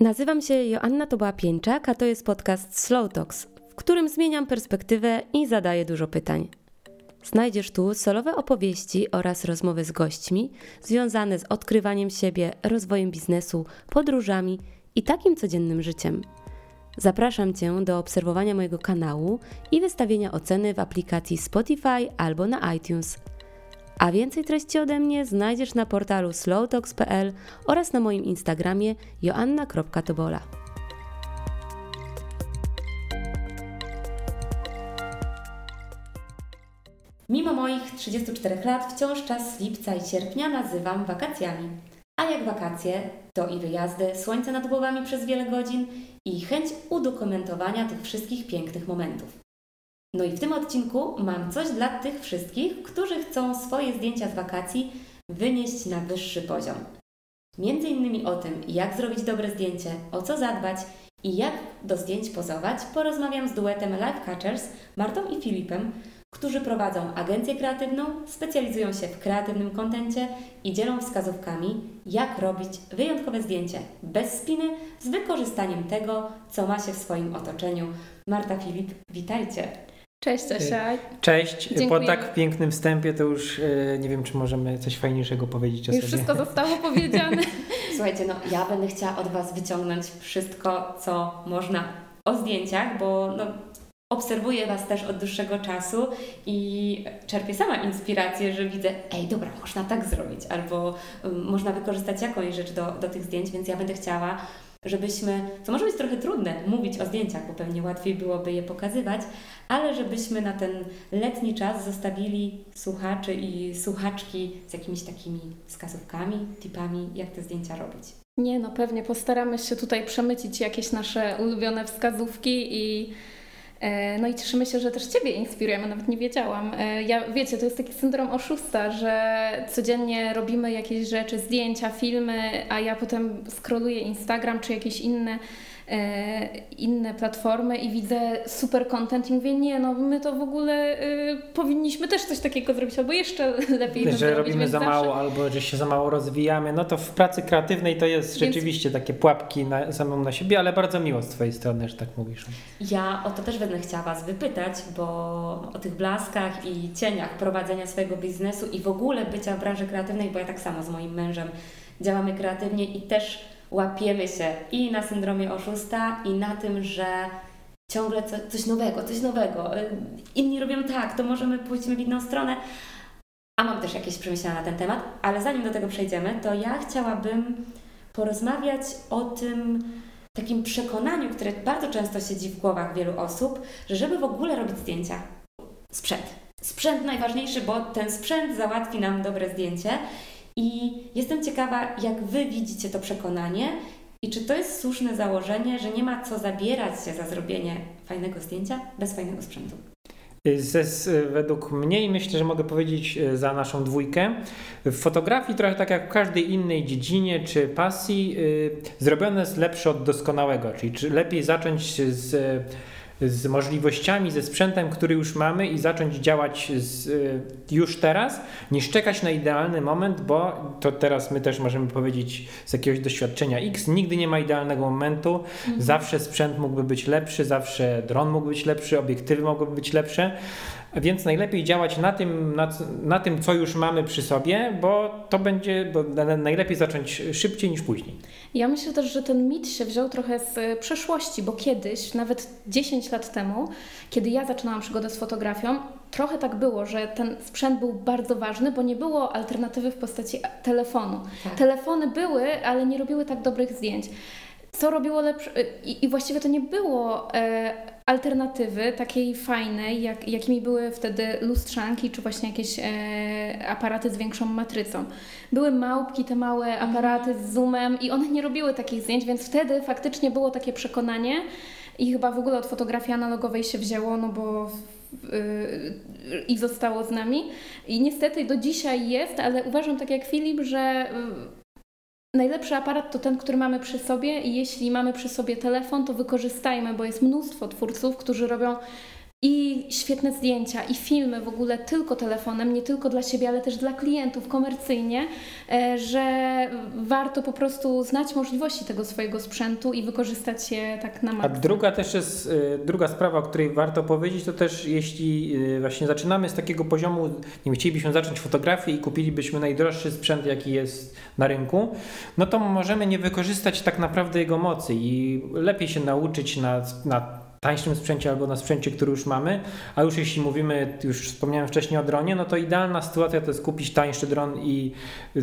Nazywam się Joanna Toba-Pieńczak, a to jest podcast Slow Talks, w którym zmieniam perspektywę i zadaję dużo pytań. Znajdziesz tu solowe opowieści oraz rozmowy z gośćmi związane z odkrywaniem siebie, rozwojem biznesu, podróżami i takim codziennym życiem. Zapraszam Cię do obserwowania mojego kanału i wystawienia oceny w aplikacji Spotify albo na iTunes. A więcej treści ode mnie znajdziesz na portalu slowtalks.pl oraz na moim Instagramie joanna.tobola. Mimo moich 34 lat wciąż czas lipca i sierpnia nazywam wakacjami. A jak wakacje, to i wyjazdy, słońce nad głowami przez wiele godzin i chęć udokumentowania tych wszystkich pięknych momentów. No i w tym odcinku mam coś dla tych wszystkich, którzy chcą swoje zdjęcia z wakacji wynieść na wyższy poziom. Między innymi o tym, jak zrobić dobre zdjęcie, o co zadbać i jak do zdjęć pozować, porozmawiam z duetem Life Catchers, Martą i Filipem, którzy prowadzą agencję kreatywną, specjalizują się w kreatywnym kontencie i dzielą wskazówkami, jak robić wyjątkowe zdjęcie bez spiny z wykorzystaniem tego, co ma się w swoim otoczeniu. Marta, Filip, witajcie. Cześć Asia. Cześć. Dziękuję. Po tak pięknym wstępie to już e, nie wiem, czy możemy coś fajniejszego powiedzieć o Już sobie. wszystko zostało powiedziane. Słuchajcie, no ja będę chciała od Was wyciągnąć wszystko, co można o zdjęciach, bo no, obserwuję Was też od dłuższego czasu i czerpię sama inspirację, że widzę, ej, dobra, można tak zrobić, albo um, można wykorzystać jakąś rzecz do, do tych zdjęć, więc ja będę chciała, żebyśmy, co może być trochę trudne, mówić o zdjęciach, bo pewnie łatwiej byłoby je pokazywać, ale żebyśmy na ten letni czas zostawili słuchaczy i słuchaczki z jakimiś takimi wskazówkami, tipami, jak te zdjęcia robić. Nie no, pewnie postaramy się tutaj przemycić jakieś nasze ulubione wskazówki i no i cieszymy się, że też Ciebie inspirujemy, nawet nie wiedziałam. E, Ja, wiecie, to jest taki syndrom oszusta, że codziennie robimy jakieś rzeczy, zdjęcia, filmy, a ja potem scrolluję Instagram czy jakieś inne, e, inne platformy i widzę super content i mówię, nie no, my to w ogóle e, powinniśmy też coś takiego zrobić, albo jeszcze lepiej to że zrobić. robimy za zawsze- mało albo że się za mało rozwijamy, no to w pracy kreatywnej to jest Więc- rzeczywiście takie pułapki na, samą na siebie, ale bardzo miło z Twojej strony, że tak mówisz. Ja o to też będę chciała Was wypytać, bo o tych blaskach i cieniach prowadzenia swojego biznesu i w ogóle bycia w branży kreatywnej, bo ja tak samo z moim mężem działamy kreatywnie i też łapiemy się i na syndromie oszusta, i na tym, że ciągle co, coś nowego, coś nowego. Y, Inni robią tak, to możemy pójdźmy w inną stronę. A mam też jakieś przemyślenia na ten temat, ale zanim do tego przejdziemy, to ja chciałabym porozmawiać o tym, takim przekonaniu, które bardzo często siedzi w głowach wielu osób, że żeby w ogóle robić zdjęcia, sprzęt. Sprzęt najważniejszy, bo ten sprzęt załatwi nam dobre zdjęcie. I jestem ciekawa, jak Wy widzicie to przekonanie i czy to jest słuszne założenie, że nie ma co zabierać się za zrobienie fajnego zdjęcia bez fajnego sprzętu. Ze, z, według mnie i myślę, że mogę powiedzieć e, za naszą dwójkę, w fotografii trochę tak jak w każdej innej dziedzinie czy pasji, y, zrobione jest lepsze od doskonałego, czyli czy lepiej zacząć z, z możliwościami, ze sprzętem, który już mamy i zacząć działać z, y, już teraz, niż czekać na idealny moment, bo to teraz my też możemy powiedzieć z jakiegoś doświadczenia X, nigdy nie ma idealnego momentu, zawsze sprzęt mógłby być lepszy, zawsze dron mógł być lepszy, obiektywy mogłyby być lepsze, więc najlepiej działać na tym, na, na tym, co już mamy przy sobie, bo to będzie, bo na- najlepiej zacząć szybciej niż później. Ja myślę też, że ten mit się wziął trochę z e, przeszłości, bo kiedyś, nawet 10 lat temu, kiedy ja zaczynałam przygodę z fotografią, trochę tak było, że ten sprzęt był bardzo ważny, bo nie było alternatywy w postaci e, telefonu. Tak. Telefony były, ale nie robiły tak dobrych zdjęć. Co robiło lepsze? I, I właściwie to nie było e, alternatywy takiej fajnej, jak, jakimi były wtedy lustrzanki, czy właśnie jakieś e, aparaty z większą matrycą. Były małpki, te małe aparaty z zoomem i one nie robiły takich zdjęć, więc wtedy faktycznie było takie przekonanie i chyba w ogóle od fotografii analogowej się wzięło, no bo i zostało z nami. I niestety do dzisiaj jest, ale uważam tak jak Filip, że Najlepszy aparat to ten, który mamy przy sobie i jeśli mamy przy sobie telefon, to wykorzystajmy, bo jest mnóstwo twórców, którzy robią i świetne zdjęcia, i filmy w ogóle tylko telefonem, nie tylko dla siebie, ale też dla klientów komercyjnie, e, że warto po prostu znać możliwości tego swojego sprzętu i wykorzystać je tak na maksa. A druga też jest, e, druga sprawa, o której warto powiedzieć, to też jeśli e, właśnie zaczynamy z takiego poziomu, nie wiem, chcielibyśmy zacząć fotografię i kupilibyśmy najdroższy sprzęt, jaki jest na rynku, no to możemy nie wykorzystać tak naprawdę jego mocy i lepiej się nauczyć na, na tańszym sprzęcie albo na sprzęcie, który już mamy, a już jeśli mówimy, już wspomniałem wcześniej o dronie, no to idealna sytuacja to jest kupić tańszy dron i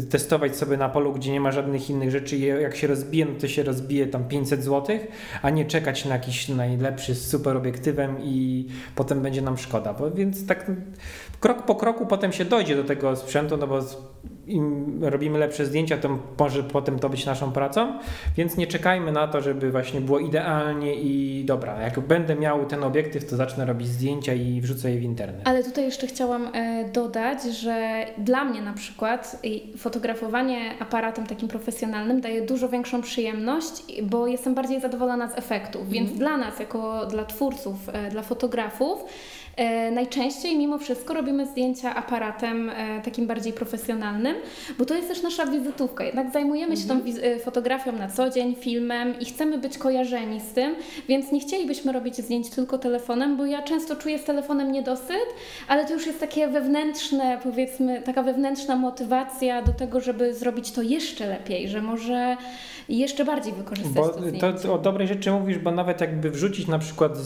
testować sobie na polu, gdzie nie ma żadnych innych rzeczy. Jak się rozbije, no to się rozbije tam 500 zł, a nie czekać na jakiś najlepszy z super obiektywem i potem będzie nam szkoda, bo więc tak krok po kroku potem się dojdzie do tego sprzętu, no bo im robimy lepsze zdjęcia, to może potem to być naszą pracą, więc nie czekajmy na to, żeby właśnie było idealnie i dobra, jak będę miał ten obiektyw, to zacznę robić zdjęcia i wrzucę je w internet. Ale tutaj jeszcze chciałam e, dodać, że dla mnie na przykład fotografowanie aparatem takim profesjonalnym daje dużo większą przyjemność, bo jestem bardziej zadowolona z efektów, więc mm. dla nas, jako dla twórców, e, dla fotografów, najczęściej mimo wszystko robimy zdjęcia aparatem e, takim bardziej profesjonalnym, bo to jest też nasza wizytówka. Jednak zajmujemy się mhm. tą e, fotografią na co dzień, filmem i chcemy być kojarzeni z tym, więc nie chcielibyśmy robić zdjęć tylko telefonem, bo ja często czuję z telefonem niedosyt, ale to już jest takie wewnętrzne, powiedzmy, taka wewnętrzna motywacja do tego, żeby zrobić to jeszcze lepiej, że może jeszcze bardziej wykorzystać bo to. To o dobrej rzeczy mówisz, bo nawet jakby wrzucić na przykład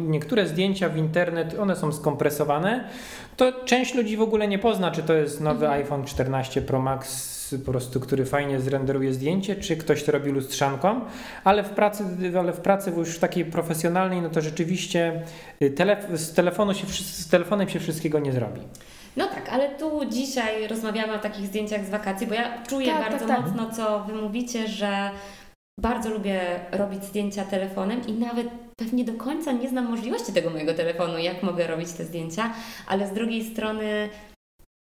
niektóre zdjęcia w internet, one są skompresowane, to część ludzi w ogóle nie pozna, czy to jest nowy mhm. iPhone 14 Pro Max po prostu, który fajnie zrenderuje zdjęcie, czy ktoś to robi lustrzanką, ale w pracy, ale w pracy już takiej profesjonalnej, no to rzeczywiście y, telef z, telefonu się, z telefonem się wszystkiego nie zrobi. No tak, ale tu dzisiaj rozmawiamy o takich zdjęciach z wakacji, bo ja czuję tak, bardzo tak, tak. mocno, co Wy mówicie, że bardzo lubię robić zdjęcia telefonem i nawet pewnie do końca nie znam możliwości tego mojego telefonu, jak mogę robić te zdjęcia, ale z drugiej strony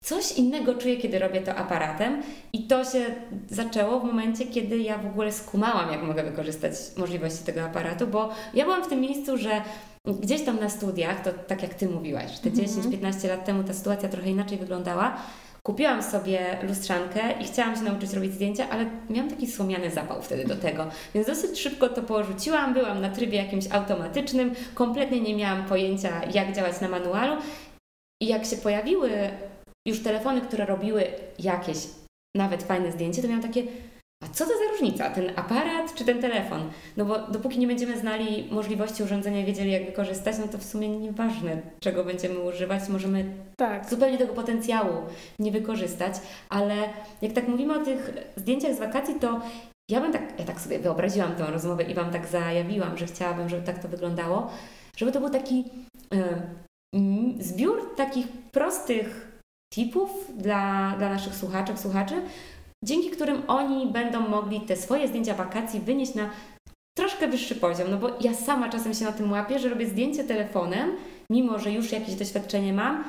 coś innego czuję, kiedy robię to aparatem i to się zaczęło w momencie, kiedy ja w ogóle skumałam, jak mogę wykorzystać możliwości tego aparatu, bo ja byłam w tym miejscu, że gdzieś tam na studiach, to tak jak Ty mówiłaś, że te 10-15 mhm. lat temu ta sytuacja trochę inaczej wyglądała, Kupiłam sobie lustrzankę i chciałam się nauczyć robić zdjęcia, ale miałam taki słomiany zapał wtedy do tego, więc dosyć szybko to porzuciłam. Byłam na trybie jakimś automatycznym, kompletnie nie miałam pojęcia, jak działać na manualu. I jak się pojawiły już telefony, które robiły jakieś nawet fajne zdjęcie, to miałam takie, a co to za różnica, ten aparat czy ten telefon? No bo dopóki nie będziemy znali możliwości urządzenia i wiedzieli, jak wykorzystać, no to w sumie nieważne, czego będziemy używać, możemy tak. zupełnie tego potencjału nie wykorzystać, ale jak tak mówimy o tych zdjęciach z wakacji, to ja bym tak, ja tak sobie wyobraziłam tę rozmowę i Wam tak zajawiłam, że chciałabym, żeby tak to wyglądało, żeby to był taki y, zbiór takich prostych tipów dla, dla naszych słuchaczek, słuchaczy, dzięki którym oni będą mogli te swoje zdjęcia wakacji wynieść na troszkę wyższy poziom, no bo ja sama czasem się na tym łapię, że robię zdjęcie telefonem, mimo że już jakieś doświadczenie mam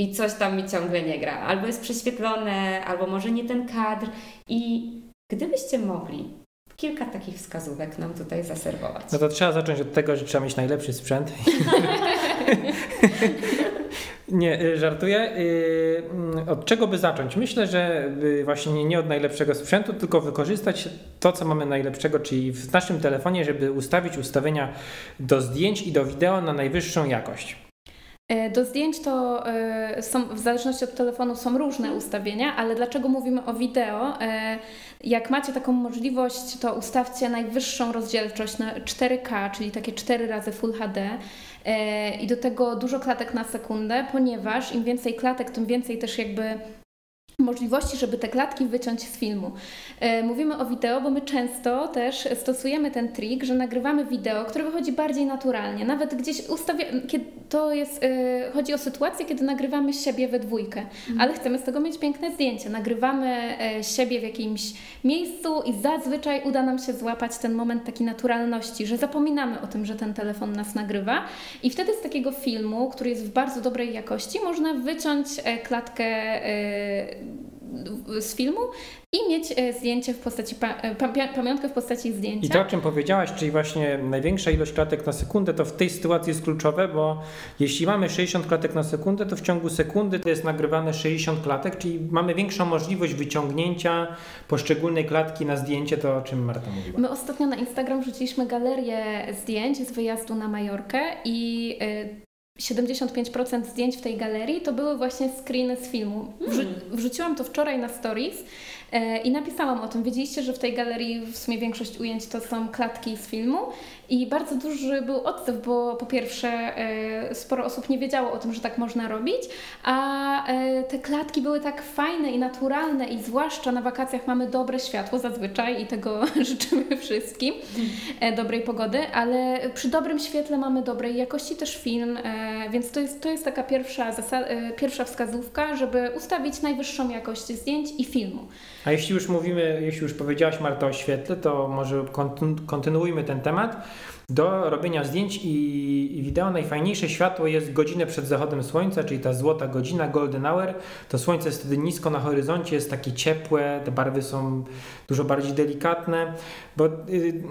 i coś tam mi ciągle nie gra. Albo jest prześwietlone, albo może nie ten kadr. I gdybyście mogli kilka takich wskazówek nam tutaj zaserwować. No to trzeba zacząć od tego, że trzeba mieć najlepszy sprzęt. Nie, y, żartuję. Y, mm, od czego by zacząć? Myślę, że y, właśnie nie od najlepszego sprzętu, tylko wykorzystać to, co mamy najlepszego, czyli w naszym telefonie, żeby ustawić ustawienia do zdjęć i do wideo na najwyższą jakość. E, do zdjęć to e, są, w zależności od telefonu są różne ustawienia, ale dlaczego mówimy o wideo? E, jak macie taką możliwość, to ustawcie najwyższą rozdzielczość na 4K, czyli takie 4 razy Full HD i do tego dużo klatek na sekundę, ponieważ im więcej klatek, tym więcej też jakby możliwości, żeby te klatki wyciąć z filmu. E, mówimy o wideo, bo my często też stosujemy ten trik, że nagrywamy wideo, które wychodzi bardziej naturalnie. Nawet gdzieś ustawia, kiedy to jest, e, chodzi o sytuację, kiedy nagrywamy siebie we dwójkę, mhm. ale chcemy z tego mieć piękne zdjęcie. Nagrywamy e, siebie w jakimś miejscu i zazwyczaj uda nam się złapać ten moment takiej naturalności, że zapominamy o tym, że ten telefon nas nagrywa i wtedy z takiego filmu, który jest w bardzo dobrej jakości, można wyciąć klatkę z filmu i mieć e, zdjęcie w postaci, e, pamiątkę w postaci zdjęcia. I to, o czym powiedziałaś, czyli właśnie największa ilość klatek na sekundę, to w tej sytuacji jest kluczowe, bo jeśli mamy 60 klatek na sekundę, to w ciągu sekundy to jest nagrywane 60 klatek, czyli mamy większą możliwość wyciągnięcia poszczególnej klatki na zdjęcie, to o czym Marta mówiła. My ostatnio na Instagram wrzuciliśmy galerię zdjęć z wyjazdu na Majorkę i 75% zdjęć w tej galerii to były właśnie screeny z filmu. Wrzu hmm. wrzuciłam to wczoraj na stories E, I napisałam o tym. Wiedzieliście, że w tej galerii w sumie większość ujęć to są klatki z filmu i bardzo duży był odzew, bo po pierwsze e, sporo osób nie wiedziało o tym, że tak można robić, a e, te klatki były tak fajne i naturalne i zwłaszcza na wakacjach mamy dobre światło zazwyczaj i tego życzymy wszystkim, dobrej pogody, ale przy dobrym świetle mamy dobrej jakości też film, więc to jest, to jest taka pierwsza, pierwsza wskazówka, żeby ustawić najwyższą jakość zdjęć i filmu. A jeśli już mówimy, jeśli już powiedziałaś Marta o świetle, to może kontynuujmy ten temat. Do robienia zdjęć i, wideo najfajniejsze światło jest godzinę przed zachodem słońca, czyli ta złota godzina, golden hour. To słońce jest wtedy nisko na horyzoncie, jest takie ciepłe, te barwy są dużo bardziej delikatne, bo y,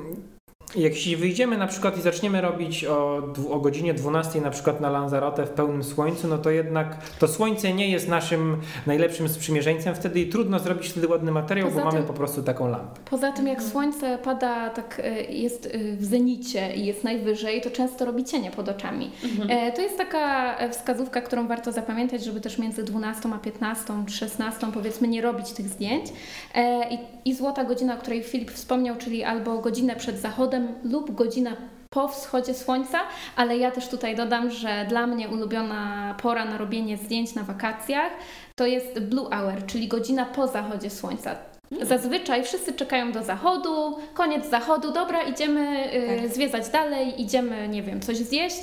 jeśli wyjdziemy na przykład i zaczniemy robić o, o godzinie 12 na przykład na Lanzarote w pełnym słońcu, no to jednak to słońce nie jest naszym najlepszym sprzymierzeńcem wtedy i trudno zrobić wtedy ładny materiał, poza bo tym, mamy po prostu taką lampę. Poza tym jak słońce pada, tak e, jest e, w zenicie i jest najwyżej, to często robi cienie pod oczami. Mhm. E, to jest taka wskazówka, którą warto zapamiętać, żeby też między 12 a 15 czy 16 powiedzmy nie robić tych zdjęć. I, I złota godzina, o której Filip wspomniał, czyli albo godzinę przed zachodem, lub godzina po wschodzie słońca, ale ja też tutaj dodam, że dla mnie ulubiona pora na robienie zdjęć na wakacjach to jest blue hour, czyli godzina po zachodzie słońca. Zazwyczaj wszyscy czekają do zachodu, koniec zachodu, dobra, idziemy y, tak. zwiedzać dalej, idziemy, nie wiem, coś zjeść.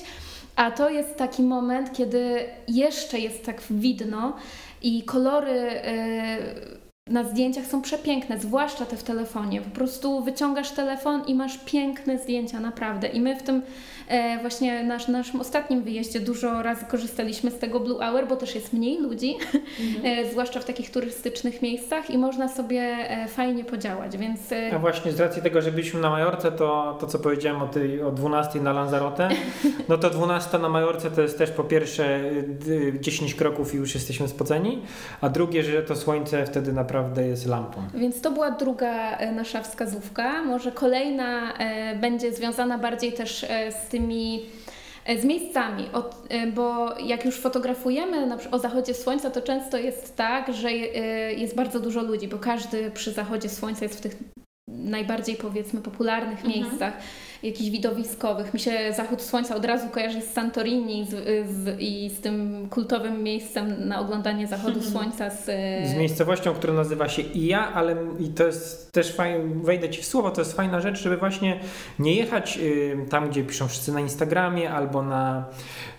A to jest taki moment, kiedy jeszcze jest tak widno i kolory. Na zdjęciach są przepiękne, zwłaszcza te w telefonie. Po prostu wyciągasz telefon i masz piękne zdjęcia, naprawdę. I my w tym właśnie nasz, naszym ostatnim wyjeździe dużo razy korzystaliśmy z tego Blue Hour, bo też jest mniej ludzi, mhm. e, zwłaszcza w takich turystycznych miejscach i można sobie e, fajnie podziałać, więc... E... A właśnie z racji tego, że byliśmy na Majorce, to, to co powiedziałem o tej o 12 na Lanzarote, no to 12 na Majorce to jest też po pierwsze 10 kroków i już jesteśmy spoceni, a drugie, że to słońce wtedy naprawdę jest lampą. Więc to była druga e, nasza wskazówka. Może kolejna e, będzie związana bardziej też z tym, tymi e, z miejscami, e, bo jak już fotografujemy na o zachodzie słońca, to często jest tak, że e, jest bardzo dużo ludzi, bo każdy przy zachodzie słońca jest w tych najbardziej powiedzmy popularnych mhm. miejscach jakichś widowiskowych. Mi się zachód słońca od razu kojarzy z Santorini z, z, i z tym kultowym miejscem na oglądanie zachodu mhm. słońca. Z, z miejscowością, która nazywa się Ija, ale i to jest też fajne, wejdę Ci w słowo, to jest fajna rzecz, żeby właśnie nie jechać y, tam, gdzie piszą wszyscy na Instagramie albo na,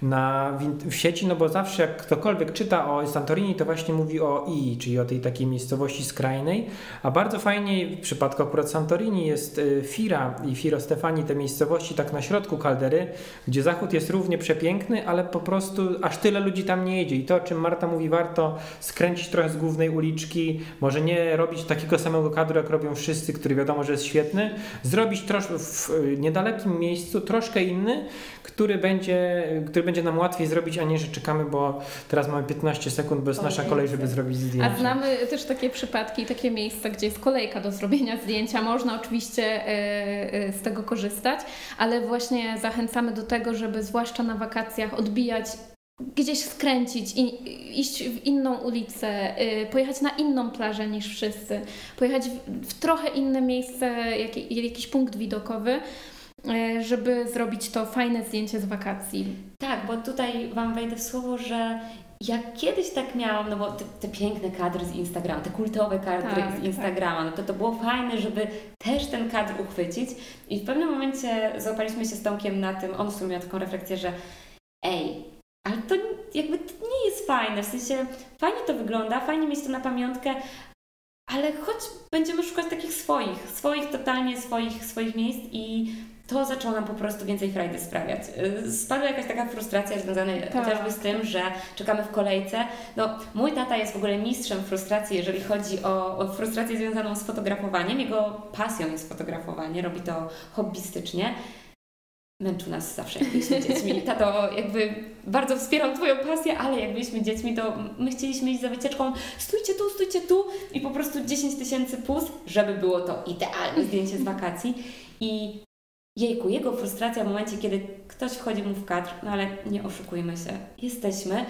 na w, w sieci, no bo zawsze jak ktokolwiek czyta o Santorini, to właśnie mówi o Ii, czyli o tej takiej miejscowości skrajnej, a bardzo fajnie w przypadku akurat Santorini jest y, Fira i Firo Stefani te miejscowości tak na środku kaldery, gdzie zachód jest równie przepiękny, ale po prostu aż tyle ludzi tam nie jedzie. I to, o czym Marta mówi, warto skręcić trochę z głównej uliczki, może nie robić takiego samego kadru, jak robią wszyscy, który wiadomo, że jest świetny, zrobić troszkę w niedalekim miejscu troszkę inny, który będzie, który będzie nam łatwiej zrobić, a nie, że czekamy, bo teraz mamy 15 sekund, bo jest nasza kolej, żeby zrobić zdjęcie. A znamy też takie przypadki, takie miejsca, gdzie jest kolejka do zrobienia zdjęcia. Można oczywiście e, e, z tego korzystać, ale właśnie zachęcamy do tego, żeby zwłaszcza na wakacjach odbijać gdzieś skręcić, i, iść w inną ulicę, y, pojechać na inną plażę niż wszyscy, pojechać w, trochę inne miejsce, jak, jakiś punkt widokowy, żeby zrobić to fajne zdjęcie z wakacji. Tak, bo tutaj Wam wejdę w słowo, że jak kiedyś tak miałam, no bo te, te piękne kadry z Instagrama, te kultowe kadry tak, z tak. Instagrama, tak. no to to było fajne, żeby też ten kadr uchwycić i w pewnym momencie złapaliśmy się z Tomkiem na tym, on w sumie miał taką refleksję, że ej, ale to jakby to nie jest fajne, w sensie fajnie to wygląda, fajnie mieć to na pamiątkę, ale choć będziemy szukać takich swoich, swoich totalnie swoich, swoich miejsc i to zaczęło nam po prostu więcej frajdy sprawiać. Y, spadła jakaś taka frustracja związana Tak. chociażby z tym, że czekamy w kolejce. No, mój tata jest w ogóle mistrzem frustracji, jeżeli chodzi o, o frustrację związaną z fotografowaniem. Jego pasją jest fotografowanie, robi to hobbystycznie. Męczył nas zawsze, jak byliśmy dziećmi. Tato jakby bardzo wspierał Twoją pasję, ale jak byliśmy dziećmi, to my chcieliśmy iść za wycieczką, stójcie tu, stójcie tu i po prostu 10 tysięcy plus, żeby było to idealne zdjęcie z wakacji. I jejku, jego frustracja w momencie, kiedy ktoś wchodzi mu w kadr, no ale nie oszukujmy się, jesteśmy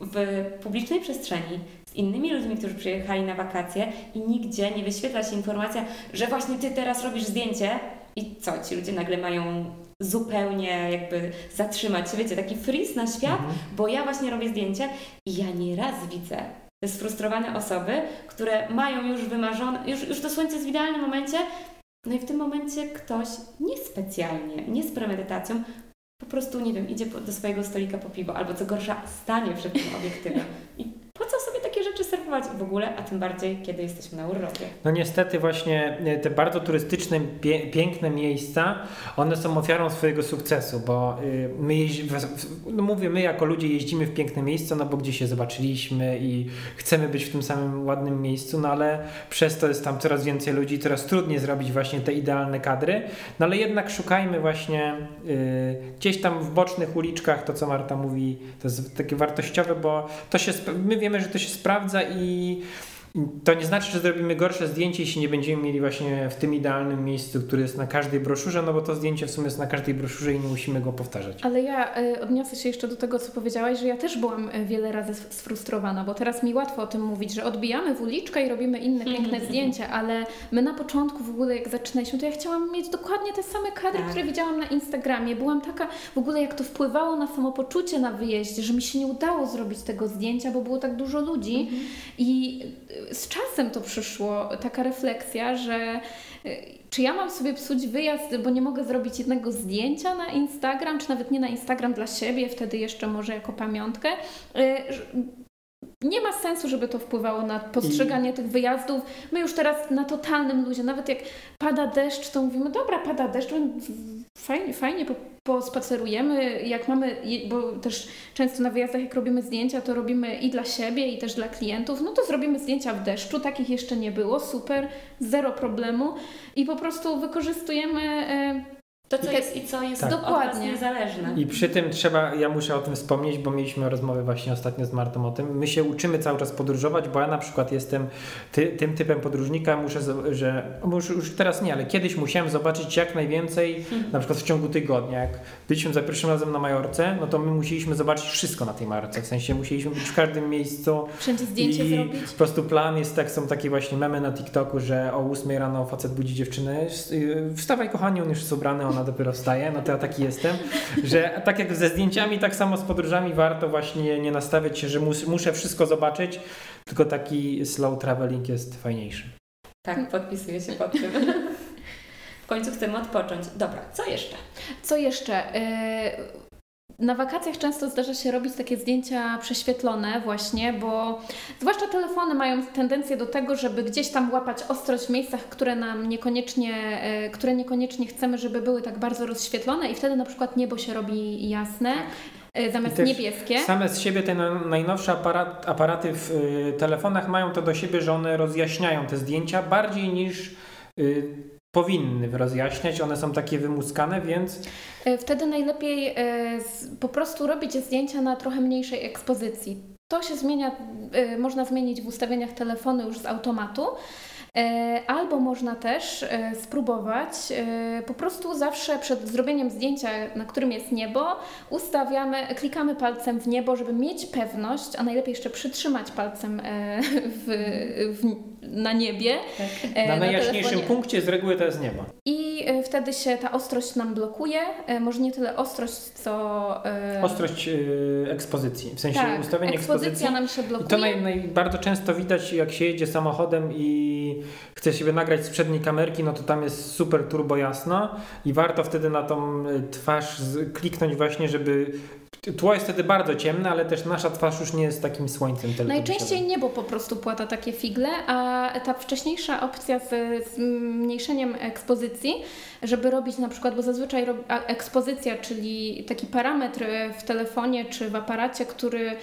w publicznej przestrzeni z innymi ludźmi, którzy przyjechali na wakacje i nigdzie nie wyświetla się informacja, że właśnie Ty teraz robisz zdjęcie i co, ci ludzie nagle mają zupełnie jakby zatrzymać się, wiecie, taki freeze na świat, Mhm. bo ja właśnie robię zdjęcie i ja nieraz widzę te sfrustrowane osoby, które mają już wymarzone, już, już to słońce jest w idealnym momencie, no i w tym momencie ktoś niespecjalnie, nie z premedytacją, po prostu, nie wiem, idzie do swojego stolika po piwo, albo co gorsza, stanie przed tym obiektywem. I po co sobie takie rzeczy serwować w ogóle, a tym bardziej, kiedy jesteśmy na urlopie. No niestety właśnie e, te bardzo turystyczne, pie, piękne miejsca, one są ofiarą swojego sukcesu, bo y, my no mówię, my jako ludzie jeździmy w piękne miejsca, no bo gdzieś się zobaczyliśmy i chcemy być w tym samym ładnym miejscu, no ale przez to jest tam coraz więcej ludzi, coraz trudniej zrobić właśnie te idealne kadry, no ale jednak szukajmy właśnie y, gdzieś tam w bocznych uliczkach, to co Marta mówi, to jest takie wartościowe, bo to się, my wiemy, że to się sprawdza i to nie znaczy, że zrobimy gorsze zdjęcie, jeśli nie będziemy mieli właśnie w tym idealnym miejscu, który jest na każdej broszurze, no bo to zdjęcie w sumie jest na każdej broszurze i nie musimy go powtarzać. Ale ja y, odniosę się jeszcze do tego, co powiedziałaś, że ja też byłam y, wiele razy sf- sfrustrowana, bo teraz mi łatwo o tym mówić, że odbijamy w uliczkę i robimy inne piękne zdjęcia, ale my na początku w ogóle jak zaczynaliśmy, to ja chciałam mieć dokładnie te same kadry, Tak. które widziałam na Instagramie. Byłam taka, w ogóle jak to wpływało na samopoczucie na wyjeździe, że mi się nie udało zrobić tego zdjęcia, bo było tak dużo ludzi i y, z czasem to przyszło, taka refleksja, że y, czy ja mam sobie psuć wyjazd, bo nie mogę zrobić jednego zdjęcia na Instagram, czy nawet nie na Instagram dla siebie, wtedy jeszcze może jako pamiątkę. Nie ma sensu, żeby to wpływało na postrzeganie tych wyjazdów. My już teraz na totalnym luzie, nawet jak pada deszcz, to mówimy, dobra, pada deszcz, fajnie, fajnie po, pospacerujemy. Jak mamy, bo też często na wyjazdach, jak robimy zdjęcia, to robimy i dla siebie, i też dla klientów, no to zrobimy zdjęcia w deszczu, takich jeszcze nie było, super, zero problemu i po prostu wykorzystujemy e, To, co I- jest i co jest Tak. Dokładnie. niezależne. I przy tym trzeba, ja muszę o tym wspomnieć, bo mieliśmy rozmowę właśnie ostatnio z Martą o tym. My się uczymy cały czas podróżować, bo ja na przykład jestem ty, tym typem podróżnika, muszę, że bo już, już teraz nie, ale kiedyś musiałem zobaczyć jak najwięcej, na przykład w ciągu tygodnia. Jak byliśmy za pierwszym razem na Majorce, no to my musieliśmy zobaczyć wszystko na tej Majorce. W sensie musieliśmy być w każdym miejscu. wszędzie zdjęcie I zrobić. po prostu plan jest tak, są takie właśnie memy na TikToku, że o 8 rano facet budzi dziewczynę, y, wstawaj kochani, on już jest ubrany, ona dopiero wstaje, no to ja taki jestem, że tak jak ze zdjęciami, tak samo z podróżami warto właśnie nie nastawiać się, że mus, muszę wszystko zobaczyć, tylko taki slow traveling jest fajniejszy. Tak, podpisuję się pod tym. W końcu chcemy odpocząć. Dobra, co jeszcze? Co jeszcze? Y, Na wakacjach często zdarza się robić takie zdjęcia prześwietlone właśnie, bo zwłaszcza telefony mają tendencję do tego, żeby gdzieś tam łapać ostrość w miejscach, które nam niekoniecznie, y, które niekoniecznie chcemy, żeby były tak bardzo rozświetlone i wtedy na przykład niebo się robi jasne y, zamiast I też niebieskie. Same z siebie te na- najnowsze aparat, aparaty w y, telefonach mają to do siebie, że one rozjaśniają te zdjęcia bardziej niż y, powinny rozjaśniać. One są takie wymuskane, więc E, Wtedy najlepiej e, po prostu robić zdjęcia na trochę mniejszej ekspozycji. To się zmienia, e, można zmienić w ustawieniach telefonu już z automatu. E, Albo można też e, spróbować e, po prostu zawsze przed zrobieniem zdjęcia, na którym jest niebo, ustawiamy, klikamy palcem w niebo, żeby mieć pewność, a najlepiej jeszcze przytrzymać palcem w, w, na niebie. e, na najjaśniejszym telefonie. punkcie z reguły to jest niebo. I wtedy się ta ostrość nam blokuje. Może nie tyle ostrość, co. Ostrość ekspozycji, w sensie tak, ustawienie ekspozycji. ekspozycja nam się I blokuje. to naj, naj, bardzo często widać, jak się jedzie samochodem i chce siebie nagrać z przedniej kamerki, no to tam jest super turbo jasno i warto wtedy na tą y, twarz kliknąć właśnie, żeby tło jest wtedy bardzo ciemne, ale też nasza twarz już nie jest takim słońcem Najczęściej niebo po prostu płata takie figle, a ta wcześniejsza opcja z zmniejszeniem ekspozycji, żeby robić na przykład, bo zazwyczaj ekspozycja, czyli taki parametr w telefonie czy w aparacie, który e,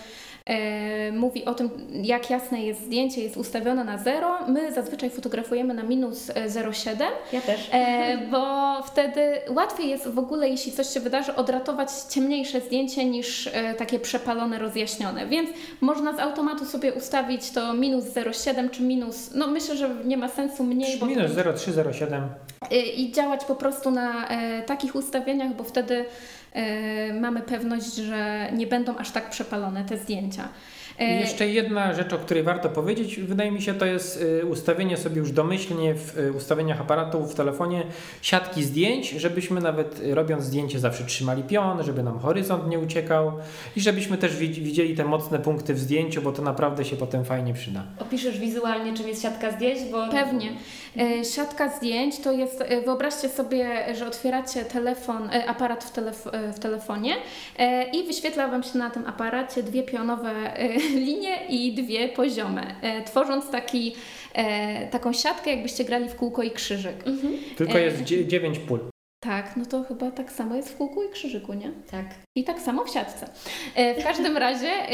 mówi o tym, jak jasne jest zdjęcie, jest ustawione na 0. My zazwyczaj fotografujemy na minus 0,7. E, ja też. E, bo wtedy łatwiej jest w ogóle, jeśli coś się wydarzy, odratować ciemniejsze zdjęcie niż e, takie przepalone, rozjaśnione. Więc można z automatu sobie ustawić to minus 0,7 czy minus, no myślę, że nie ma sensu mniej. Bo minus 0,3, 0,7. I działać po prostu na e, takich ustawieniach, bo wtedy e, mamy pewność, że nie będą aż tak przepalone te zdjęcia. E, jeszcze jedna rzecz, o której warto powiedzieć, wydaje mi się, to jest e, ustawienie sobie już domyślnie w e, ustawieniach aparatu w telefonie siatki zdjęć, żebyśmy nawet robiąc zdjęcie zawsze trzymali pion, żeby nam horyzont nie uciekał i żebyśmy też widzieli te mocne punkty w zdjęciu, bo to naprawdę się potem fajnie przyda. Opiszesz wizualnie, czym jest siatka zdjęć? Bo... Pewnie. Siatka zdjęć to jest, wyobraźcie sobie, że otwieracie telefon, aparat w, telef w telefonie i wyświetla Wam się na tym aparacie dwie pionowe linie i dwie poziome, e, tworząc taki, e, taką siatkę, jakbyście grali w kółko i krzyżyk. Mhm. Tylko jest dziewięć pól. Tak, no to chyba tak samo jest w kółku i krzyżyku, nie? Tak. I tak samo w siatce. E, w każdym razie, e,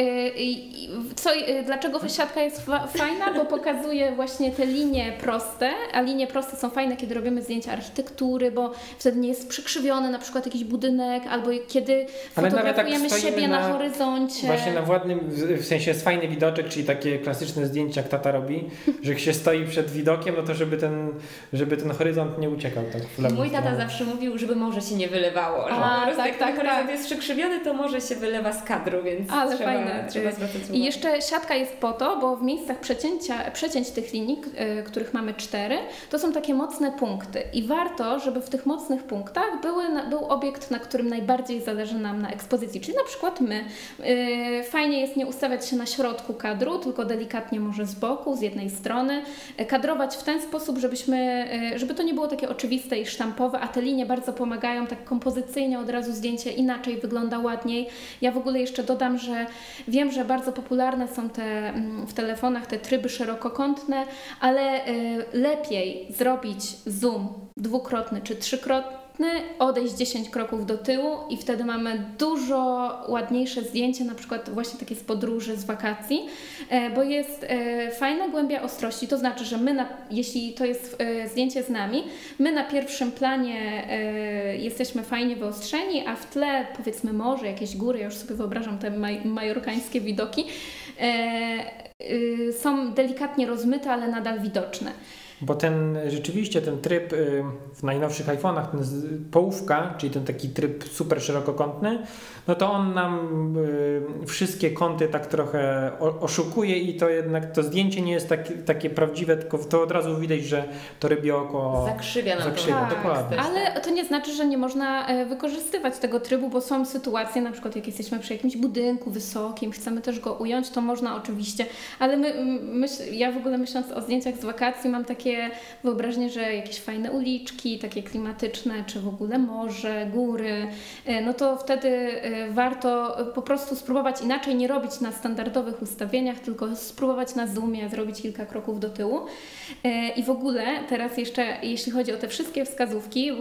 co, e, dlaczego siatka jest fajna? Bo pokazuje właśnie te linie proste, a linie proste są fajne, kiedy robimy zdjęcia architektury, bo wtedy nie jest przykrzywiony na przykład jakiś budynek, albo kiedy Ale tak fotografujemy tak siebie na, na, horyzoncie. Właśnie na ładnym, w sensie jest fajny widoczek, czyli takie klasyczne zdjęcia, jak tata robi, że jak się stoi przed widokiem, no to żeby ten, żeby ten horyzont nie uciekał tak w lewo. Mój tata zawsze mówił, żeby morze się nie wylewało, a, tak, tak, tak, tak. jest przykrzywiony skrzywiony, to może się wylewa z kadru, więc Ale trzeba, fajne. trzeba zwracać uwagę. I jeszcze siatka jest po to, bo w miejscach przecięcia, przecięć tych linii, y, których mamy cztery, to są takie mocne punkty. I warto, żeby w tych mocnych punktach były, był obiekt, na którym najbardziej zależy nam na ekspozycji, czyli na przykład my. Y, fajnie jest nie ustawiać się na środku kadru, tylko delikatnie może z boku, z jednej strony. Y, kadrować w ten sposób, żebyśmy, żeby to nie było takie oczywiste i sztampowe, a te linie bardzo pomagają tak kompozycyjnie od razu zdjęcie inaczej wygląda ładniej. Ja w ogóle jeszcze dodam, że wiem, że bardzo popularne są te mm, w telefonach te tryby szerokokątne, ale y, lepiej zrobić zoom dwukrotny czy trzykrotny odejść 10 kroków do tyłu i wtedy mamy dużo ładniejsze zdjęcie, na przykład właśnie takie z podróży, z wakacji, e, bo jest e, fajna głębia ostrości, to znaczy, że my, na, jeśli to jest e, zdjęcie z nami, my na pierwszym planie jesteśmy fajnie wyostrzeni, a w tle powiedzmy morze, jakieś góry, ja już sobie wyobrażam te maj, majorkańskie widoki, są delikatnie rozmyte, ale nadal widoczne. Bo ten rzeczywiście ten tryb y, w najnowszych iPhone'ach, ten połówka, czyli ten taki tryb super szerokokątny, no to on nam y, wszystkie kąty tak trochę oszukuje i to jednak to zdjęcie nie jest tak, takie prawdziwe, tylko to od razu widać, że to rybie oko zakrzywia nam zakrzywia, tak, dokładnie. Ale to nie znaczy, że nie można e, wykorzystywać tego trybu, bo są sytuacje, na przykład jak jesteśmy przy jakimś budynku wysokim, chcemy też go ująć, to można oczywiście, ale my, myśl, ja w ogóle myśląc o zdjęciach z wakacji mam takie wyobraźnie, że jakieś fajne uliczki, takie klimatyczne, czy w ogóle morze, góry, e, no to wtedy e, warto po prostu spróbować inaczej, nie robić na standardowych ustawieniach, tylko spróbować na zoomie, zrobić kilka kroków do tyłu. E, I w ogóle teraz jeszcze, jeśli chodzi o te wszystkie wskazówki,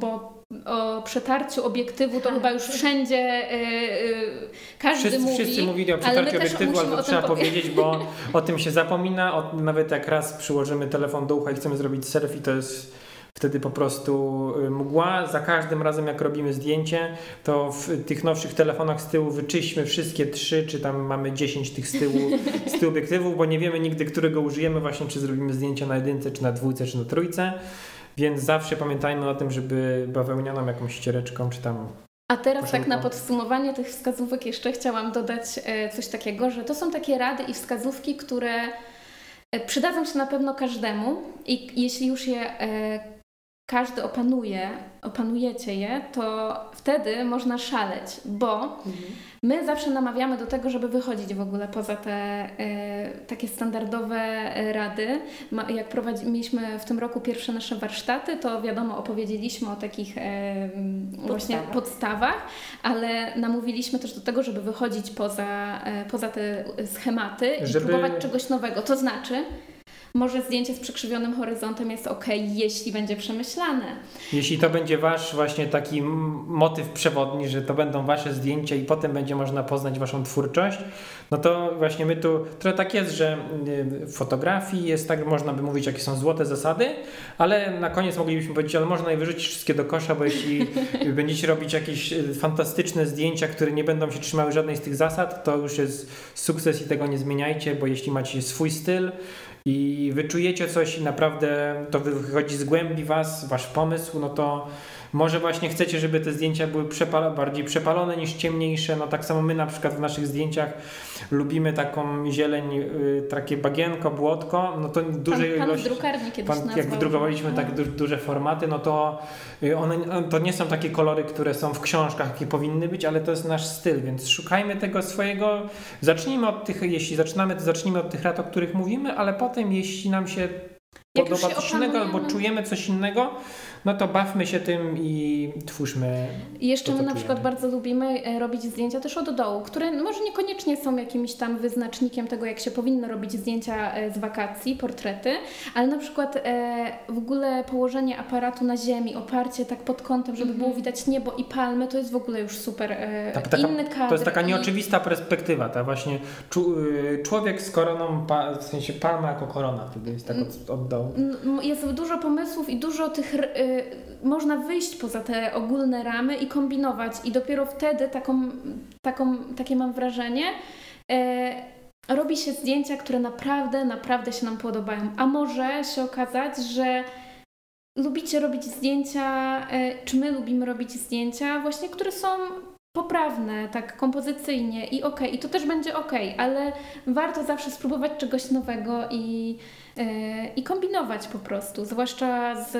bo o przetarciu obiektywu to tak. chyba już wszędzie yy, każdy wszyscy, mówi. Wszyscy mówili o przetarciu obiektywu, ale to trzeba powiedzieć, bo o tym się zapomina. O, nawet jak raz przyłożymy telefon do ucha i chcemy zrobić selfie, to jest wtedy po prostu y, mgła. Za każdym razem, jak robimy zdjęcie, to w tych nowszych telefonach z tyłu wyczyśmy wszystkie trzy, czy tam mamy 10 tych z tyłu, z tyłu obiektywów, bo nie wiemy nigdy, którego użyjemy, właśnie czy zrobimy zdjęcie na jedynce, czy na dwójce, czy na trójce. Więc zawsze pamiętajmy o tym, żeby bawełnianą jakąś ściereczką, czy tam a teraz tak na podsumowanie tych wskazówek jeszcze chciałam dodać e, coś takiego, że to są takie rady i wskazówki, które e, przydadzą się na pewno każdemu i jeśli już je e, każdy opanuje, opanujecie je, to wtedy można szaleć, bo Mhm. my zawsze namawiamy do tego, żeby wychodzić w ogóle poza te e, takie standardowe rady. Ma, jak prowadzi, mieliśmy w tym roku pierwsze nasze warsztaty, to wiadomo, opowiedzieliśmy o takich m, właśnie Podstawach. podstawach, ale namówiliśmy też do tego, żeby wychodzić poza, e, poza te schematy i Żeby- próbować czegoś nowego. To znaczy, może zdjęcie z przekrzywionym horyzontem jest ok, jeśli będzie przemyślane. Jeśli to będzie wasz właśnie taki motyw przewodni, że to będą wasze zdjęcia i potem będzie można poznać waszą twórczość, no to właśnie my tu, trochę tak jest, że y, w fotografii jest tak, można by mówić, jakie są złote zasady, ale na koniec moglibyśmy powiedzieć, ale można je wyrzucić wszystkie do kosza, bo jeśli będziecie robić jakieś y, fantastyczne zdjęcia, które nie będą się trzymały żadnej z tych zasad, to już jest sukces i tego nie zmieniajcie, bo jeśli macie swój styl, i wyczujecie coś i naprawdę to wychodzi z głębi was, wasz pomysł, no to może właśnie chcecie, żeby te zdjęcia były przepala, bardziej przepalone niż ciemniejsze. No tak samo my na przykład w naszych zdjęciach lubimy taką zieleń, y, takie bagienko, błotko, no to dużej pan, pan ilości. drukarni kiedyś Pan, jak wydrukowaliśmy tak du, duże formaty, no to y, one to nie są takie kolory, które są w książkach, jakie powinny być, ale to jest nasz styl, więc szukajmy tego swojego. Zacznijmy od tych, jeśli zaczynamy, to zacznijmy od tych rat, o których mówimy, ale potem, jeśli nam się Jak podoba coś innego albo czujemy coś innego, no to bawmy się tym i twórzmy. I jeszcze to, my na przykład czujemy. bardzo lubimy e, robić zdjęcia też od dołu, które może niekoniecznie są jakimś tam wyznacznikiem tego, jak się powinno robić zdjęcia e, z wakacji, portrety, ale na przykład e, w ogóle położenie aparatu na ziemi, oparcie tak pod kątem, żeby było widać niebo i palmy, to jest w ogóle już super e, Ta- taka- inny kadr. To jest taka i- nieoczywista perspektywa, ta właśnie czu, y, człowiek z koroną, pa, w sensie palma jako korona, wtedy jest tak od, od dołu. N- Jest dużo pomysłów i dużo tych. Y, można wyjść poza te ogólne ramy i kombinować, i dopiero wtedy taką, taką, takie mam wrażenie. E, robi się zdjęcia, które naprawdę, naprawdę się nam podobają. A może się okazać, że lubicie robić zdjęcia, e, czy my lubimy robić zdjęcia, właśnie, które są poprawne, tak kompozycyjnie i okej, i to też będzie okej, ale warto zawsze spróbować czegoś nowego i, e, i kombinować po prostu, zwłaszcza z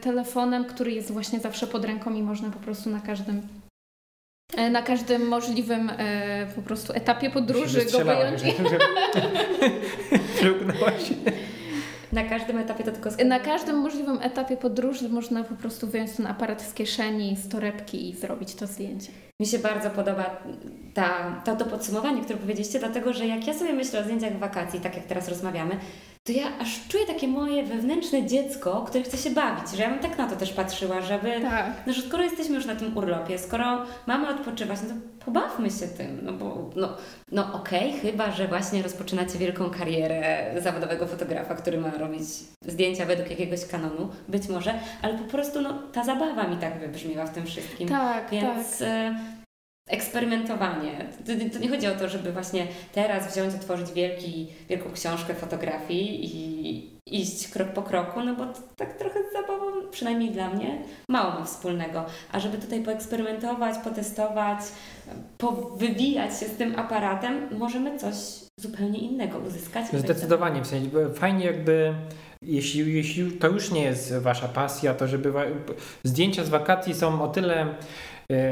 telefonem, który jest właśnie zawsze pod ręką i można po prostu na każdym e, na każdym możliwym e, po prostu etapie podróży go wyjąć. że, że Przełknęłaś. Na każdym etapie to tylko. Na każdym możliwym etapie podróży można po prostu wyjąć ten aparat z kieszeni, z torebki i zrobić to zdjęcie. Mi się bardzo podoba ta, to, to podsumowanie, które powiedzieliście, dlatego że jak ja sobie myślę o zdjęciach w wakacji, tak jak teraz rozmawiamy, to ja aż czuję takie moje wewnętrzne dziecko, które chce się bawić, że ja bym tak na to też patrzyła, żeby... Tak. No, że skoro jesteśmy już na tym urlopie, skoro mamy odpoczywać, no to pobawmy się tym, no bo no, no okej, chyba, że właśnie rozpoczynacie wielką karierę zawodowego fotografa, który ma robić zdjęcia według jakiegoś kanonu, być może, ale po prostu no, ta zabawa mi tak wybrzmiewa w tym wszystkim. Tak, Więc tak. e, eksperymentowanie. To, to nie chodzi o to, żeby właśnie teraz wziąć, otworzyć wielki, wielką książkę fotografii i iść krok po kroku, no bo to tak trochę z zabawą, przynajmniej dla mnie, mało ma wspólnego. A żeby tutaj poeksperymentować, potestować, powybijać się z tym aparatem, możemy coś zupełnie innego uzyskać. Zdecydowanie, w sensie fajnie jakby, jeśli, jeśli to już nie jest wasza pasja, to żeby zdjęcia z wakacji są o tyle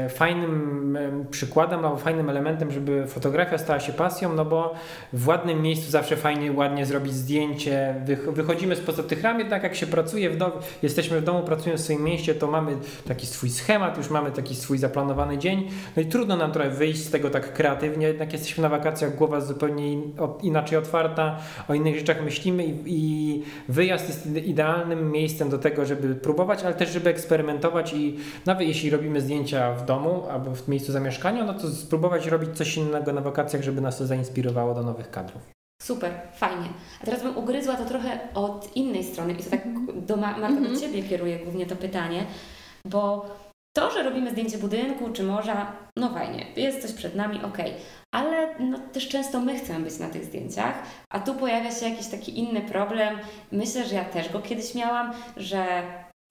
fajnym em, przykładem albo fajnym elementem, żeby fotografia stała się pasją, no bo w ładnym miejscu zawsze fajnie, ładnie zrobić zdjęcie, Wych, wychodzimy spoza tych ram, jednak jak się pracuje w domu, jesteśmy w domu, pracujemy w swoim mieście, to mamy taki swój schemat, już mamy taki swój zaplanowany dzień, no i trudno nam trochę wyjść z tego tak kreatywnie, jednak jesteśmy na wakacjach, głowa zupełnie inaczej otwarta, o innych rzeczach myślimy i, i wyjazd jest ide- idealnym miejscem do tego, żeby próbować, ale też żeby eksperymentować i nawet jeśli robimy zdjęcia w domu albo w miejscu zamieszkania, no to spróbować robić coś innego na wakacjach, żeby nas to zainspirowało do nowych kadrów. Super, fajnie. A teraz bym ugryzła to trochę od innej strony i to tak Mhm. do Ma- Marta, Mhm. do Ciebie kieruję głównie to pytanie, bo to, że robimy zdjęcie budynku czy morza, no fajnie, jest coś przed nami, okej, ale no, też często my chcemy być na tych zdjęciach, a tu pojawia się jakiś taki inny problem. Myślę, że ja też go kiedyś miałam, że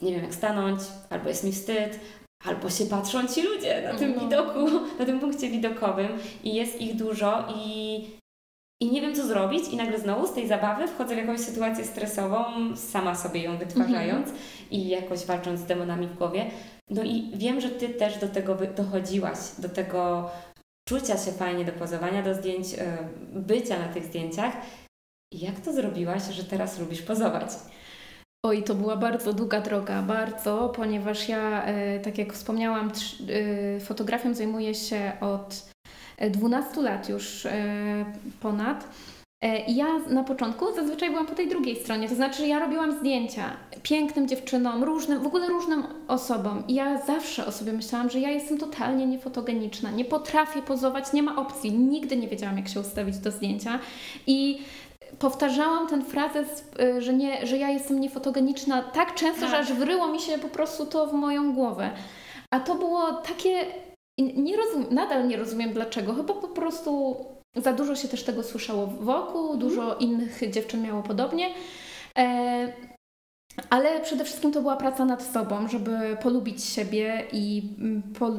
nie wiem jak stanąć, albo jest mi wstyd, albo się patrzą ci ludzie na tym No. widoku, na tym punkcie widokowym i jest ich dużo i i nie wiem co zrobić i nagle znowu z tej zabawy wchodzę w jakąś sytuację stresową, sama sobie ją wytwarzając Mhm. i jakoś walcząc z demonami w głowie. No i wiem, że Ty też do tego dochodziłaś, do tego czucia się fajnie do pozowania, do zdjęć, e, bycia na tych zdjęciach. Jak to zrobiłaś, że teraz lubisz pozować? Oj, to była bardzo długa droga, bardzo, ponieważ ja, e, tak jak wspomniałam, e, fotografią zajmuję się od e, 12 lat już e, ponad. E, ja na początku zazwyczaj byłam po tej drugiej stronie, to znaczy ja robiłam zdjęcia pięknym dziewczynom, różnym, w ogóle różnym osobom. I ja zawsze o sobie myślałam, że ja jestem totalnie niefotogeniczna, nie potrafię pozować, nie ma opcji. Nigdy nie wiedziałam, jak się ustawić do zdjęcia. I powtarzałam ten frazes, y, że, nie, że ja jestem niefotogeniczna tak często, Tak. że aż wryło mi się po prostu to w moją głowę. A to było takie. Nie rozumiem, nadal nie rozumiem dlaczego. Chyba po prostu za dużo się też tego słyszało wokół, dużo innych dziewczyn miało podobnie. E, ale przede wszystkim to była praca nad sobą, żeby polubić siebie i mm, po,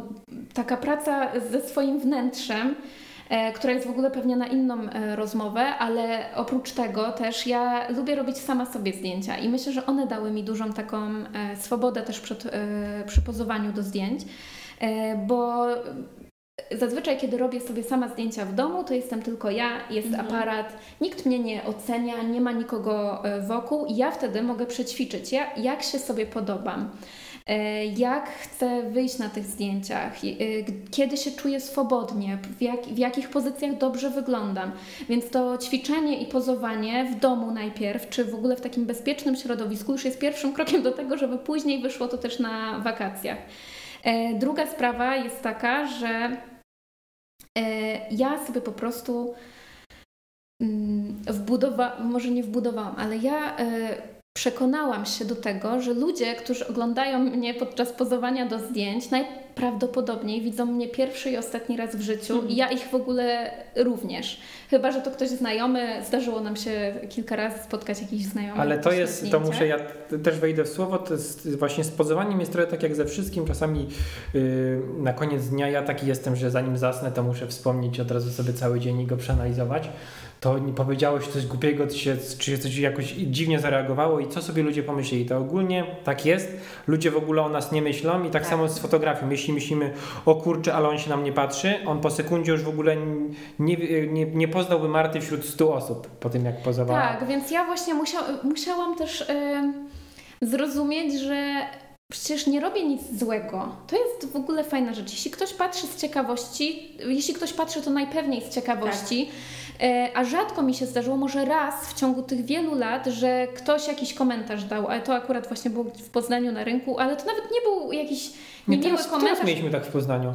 taka praca ze swoim wnętrzem, która jest w ogóle pewnie na inną e, rozmowę, ale oprócz tego też ja lubię robić sama sobie zdjęcia i myślę, że one dały mi dużą taką e, swobodę też przed, e, przy pozowaniu do zdjęć, e, bo Zazwyczaj, kiedy robię sobie sama zdjęcia w domu, to jestem tylko ja, jest Mhm. aparat, nikt mnie nie ocenia, nie ma nikogo e, wokół i ja wtedy mogę przećwiczyć, ja, jak się sobie podobam, e, jak chcę wyjść na tych zdjęciach, e, kiedy się czuję swobodnie, w, jak, w jakich pozycjach dobrze wyglądam. Więc to ćwiczenie i pozowanie w domu najpierw, czy w ogóle w takim bezpiecznym środowisku już jest pierwszym krokiem do tego, żeby później wyszło to też na wakacjach. E, Druga sprawa jest taka, że e, ja sobie po prostu mm, wbudowałam, może nie wbudowałam, ale ja e, przekonałam się do tego, że ludzie, którzy oglądają mnie podczas pozowania do zdjęć, najprawdopodobniej widzą mnie pierwszy i ostatni raz w życiu i ja ich w ogóle również. Chyba, że to ktoś znajomy, zdarzyło nam się kilka razy spotkać jakiś znajomy. Ale to jest, to muszę, ja też wejdę w słowo, to jest właśnie z pozowaniem jest trochę tak jak ze wszystkim, czasami yy, na koniec dnia ja taki jestem, że zanim zasnę, to muszę wspomnieć od razu sobie cały dzień i go przeanalizować. To nie powiedziałeś coś głupiego, czy, się, czy coś jakoś dziwnie zareagowało i co sobie ludzie pomyśleli. To ogólnie tak jest, ludzie w ogóle o nas nie myślą i tak, Tak. samo z fotografią. Jeśli myślimy, o kurczę, ale on się nam nie patrzy, on po sekundzie już w ogóle nie, nie, nie poznałby Marty wśród 100 osób po tym, jak pozowała. Tak, więc ja właśnie musiał, musiałam też em, zrozumieć, że przecież nie robię nic złego. To jest w ogóle fajna rzecz. Jeśli ktoś patrzy z ciekawości, jeśli ktoś patrzy, to najpewniej z ciekawości, e, a rzadko mi się zdarzyło, może raz w ciągu tych wielu lat, że ktoś jakiś komentarz dał, ale to akurat właśnie było w Poznaniu na rynku, ale to nawet nie był jakiś Nie, niemiły teraz, komentarz. teraz mieliśmy tak w Poznaniu.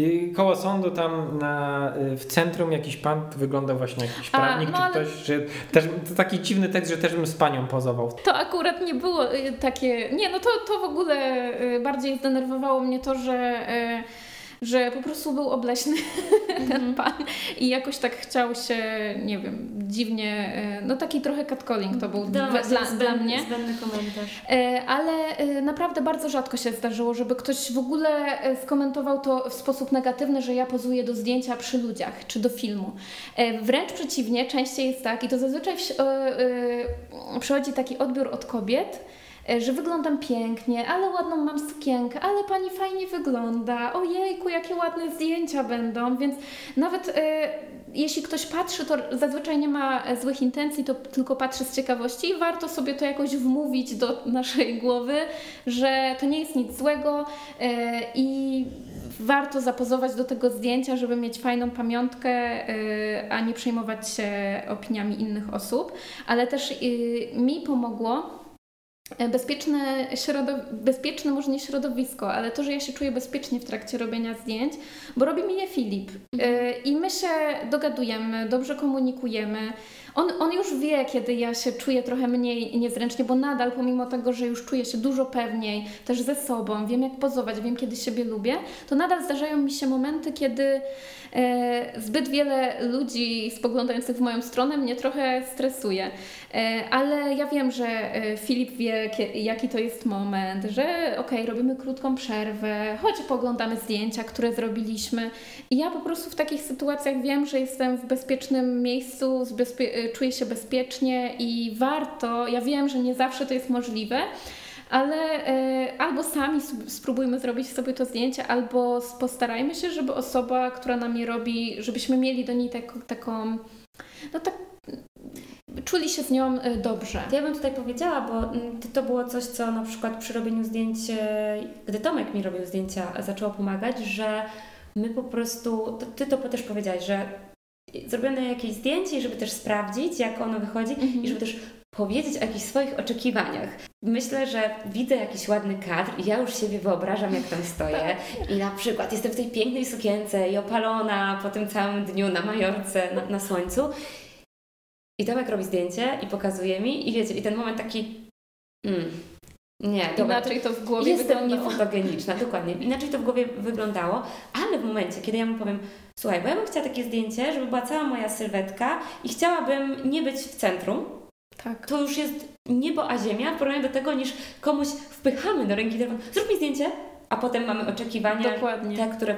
I koło sądu tam na, y, w centrum jakiś pan wyglądał właśnie jak jakiś A, prawnik no czy ale- ktoś, że też, to taki dziwny tekst, że też bym z panią pozował. To akurat nie było y, takie. Nie, no to, to w ogóle y, bardziej zdenerwowało mnie to, że, że po prostu był obleśny ten pan i jakoś tak chciał się, nie wiem, dziwnie. y, No taki trochę catcalling to był No dla, zbędny, dla mnie. Zbędny komentarz. E, Ale e, naprawdę bardzo rzadko się zdarzyło, żeby ktoś w ogóle e, skomentował to w sposób negatywny, że ja pozuję do zdjęcia przy ludziach czy do filmu. E, Wręcz przeciwnie, częściej jest tak, i to zazwyczaj e, e, przychodzi taki odbiór od kobiet, e, że wyglądam pięknie, ale ładną mam sukienkę, ale pani fajnie wygląda, ojejku, jakie ładne zdjęcia będą, więc nawet e, jeśli ktoś patrzy, to zazwyczaj nie ma e, złych intencji, to tylko patrzy z ciekawości. I warto sobie to jakoś wmówić do naszej głowy, że to nie jest nic złego e, i warto zapozować do tego zdjęcia, żeby mieć fajną pamiątkę, e, a nie przejmować się opiniami innych osób, ale też e, mi pomogło e, Bezpieczne, środow- bezpieczne może nie środowisko, ale to, że ja się czuję bezpiecznie w trakcie robienia zdjęć, bo robi mi je Filip. E, I my się dogadujemy, dobrze komunikujemy. On, on już wie, kiedy ja się czuję trochę mniej niezręcznie, bo nadal, pomimo tego, że już czuję się dużo pewniej, też ze sobą, wiem jak pozować, wiem kiedy siebie lubię, to nadal zdarzają mi się momenty, kiedy e, zbyt wiele ludzi spoglądających w moją stronę mnie trochę stresuje. E, ale ja wiem, że e, Filip wie jaki to jest moment, że okej, robimy krótką przerwę, choć poglądamy zdjęcia, które zrobiliśmy. I ja po prostu w takich sytuacjach wiem, że jestem w bezpiecznym miejscu, y, czuję się bezpiecznie i warto, ja wiem, że nie zawsze to jest możliwe, ale e, albo sami spróbujmy zrobić sobie to zdjęcie, albo postarajmy się, żeby osoba, która nam je robi, żebyśmy mieli do niej tak, taką, no tak, czuli się z nią e, dobrze. Ja bym tutaj powiedziała, bo mm, to- było coś, co na przykład przy robieniu zdjęć, e, gdy Tomek mi robił zdjęcia, zaczęło pomagać, że my po prostu, ty to też powiedziałaś, że zrobione jakieś zdjęcie i żeby też sprawdzić, jak ono wychodzi Mhm. i żeby też powiedzieć o jakichś swoich oczekiwaniach. Myślę, że widzę jakiś ładny kadr i ja już siebie wyobrażam, jak tam stoję i na przykład jestem w tej pięknej sukience i opalona po tym całym dniu na Majorce, na, na słońcu i Tomek robi zdjęcie i pokazuje mi i wiecie, i ten moment taki mm, nie, dobra, Inaczej to w głowie Jestem wyglądało. niefotogeniczna, dokładnie. Inaczej to w głowie wyglądało, ale w momencie, kiedy ja mu powiem, słuchaj, bo ja bym chciała takie zdjęcie, żeby była cała moja sylwetka i chciałabym nie być w centrum, Tak. to już jest niebo a ziemia w porównaniu do tego, niż komuś wpychamy do ręki telefon, zrób mi zdjęcie, a potem mamy oczekiwania, Dokładnie. te, które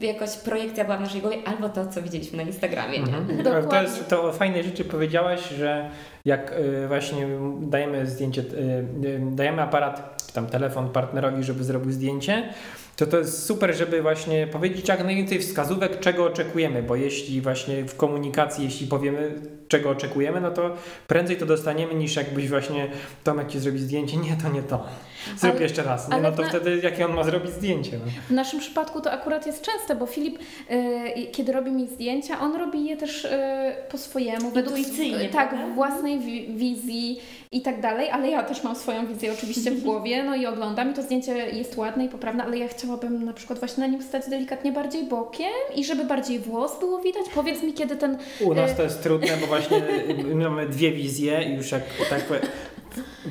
jakoś projekcja była w naszej głowie, albo to, co widzieliśmy na Instagramie. nie? Mhm. Dokładnie. To, jest, to o fajnej rzeczy powiedziałaś, że jak y, właśnie dajemy zdjęcie, y, y, dajemy aparat, czy tam telefon partnerowi, żeby zrobił zdjęcie, to to jest super, żeby właśnie powiedzieć jak najwięcej wskazówek, czego oczekujemy, bo jeśli właśnie w komunikacji, jeśli powiemy, czego oczekujemy, no to prędzej to dostaniemy niż jakbyś właśnie Tomek ci zrobi zdjęcie, nie, to nie to. Zrób Ale- jeszcze raz. Nie, no to na- wtedy jakie on ma zrobić zdjęcie? No. W naszym przypadku to akurat jest częste, bo Filip, e, kiedy robi mi zdjęcia, on robi je też e, po swojemu, według Intuicyjnie, e, tak, prawda? własnej wi- wizji i tak dalej, ale ja też mam swoją wizję oczywiście w głowie, no i oglądam i to zdjęcie jest ładne i poprawne, ale ja chciałabym na przykład właśnie na nim stać delikatnie bardziej bokiem i żeby bardziej włos było widać. Powiedz mi, kiedy ten U nas Y- to jest trudne, bo właśnie y, mamy dwie wizje i już jak tak powiem,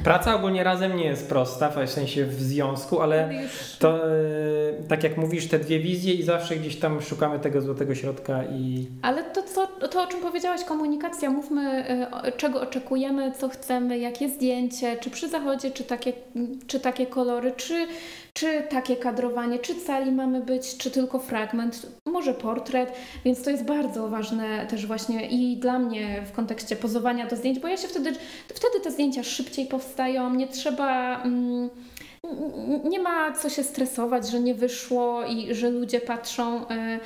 Praca ogólnie razem nie jest prosta, w sensie w związku, ale już. to y, tak jak mówisz, te dwie wizje i zawsze gdzieś tam szukamy tego złotego środka i Ale to, co, to, o czym powiedziałaś, komunikacja, mówmy, o- czego oczekujemy, co chcemy, jakie zdjęcie, czy przy zachodzie, czy takie, czy takie kolory, czy, czy takie kadrowanie, czy cali mamy być, czy tylko fragment, może portret, więc to jest bardzo ważne też właśnie i dla mnie w kontekście pozowania do zdjęć, bo ja się wtedy, wtedy te zdjęcia szybciej powstają, nie trzeba... Mm, nie ma co się stresować, że nie wyszło i że ludzie patrzą. e,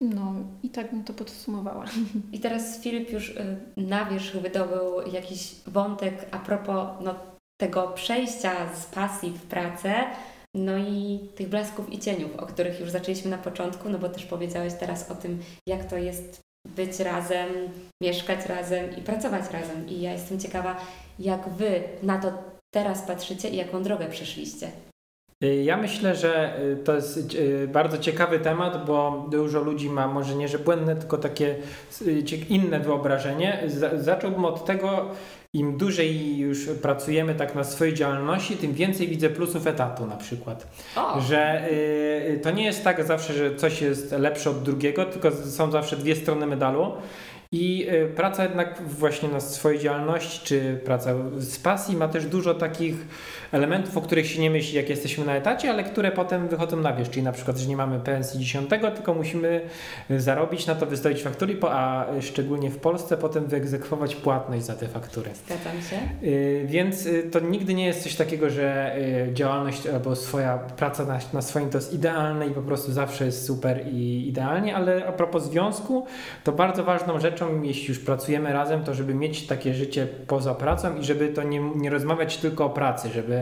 No i tak bym to podsumowała. I teraz Filip już y, na wierzch wydobył jakiś wątek a propos no, tego przejścia z pasji w pracę, no i tych blasków i cieniów, o których już zaczęliśmy na początku, no bo też powiedziałeś teraz o tym, jak to jest być razem, mieszkać razem i pracować razem. I ja jestem ciekawa, jak Wy na to teraz patrzycie i jaką drogę przeszliście. Y, Ja myślę, że y, to jest y, bardzo ciekawy temat, bo dużo ludzi ma może nie, że błędne, tylko takie inne wyobrażenie. Za- Zacząłbym od tego, im dłużej już pracujemy tak na swojej działalności, tym więcej widzę plusów etatu na przykład. O! Że y, to nie jest tak zawsze, że coś jest lepsze od drugiego, tylko są zawsze dwie strony medalu. I y, praca jednak właśnie na swojej działalności, czy praca z pasji ma też dużo takich elementów, o których się nie myśli, jak jesteśmy na etacie, ale które potem wychodzą na wierzch. Czyli na przykład, że nie mamy pensji dziesiątego, tylko musimy y, zarobić na to, wystawić faktury, a szczególnie w Polsce potem wyegzekwować płatność za te faktury. Zgadzam się. Y, Więc y, to nigdy nie jest coś takiego, że działalność albo swoja praca na, na swoim to jest idealne i po prostu zawsze jest super i idealnie, ale a propos związku, to bardzo ważną rzeczą, jeśli już pracujemy razem, to żeby mieć takie życie poza pracą i żeby to nie, nie rozmawiać tylko o pracy, żeby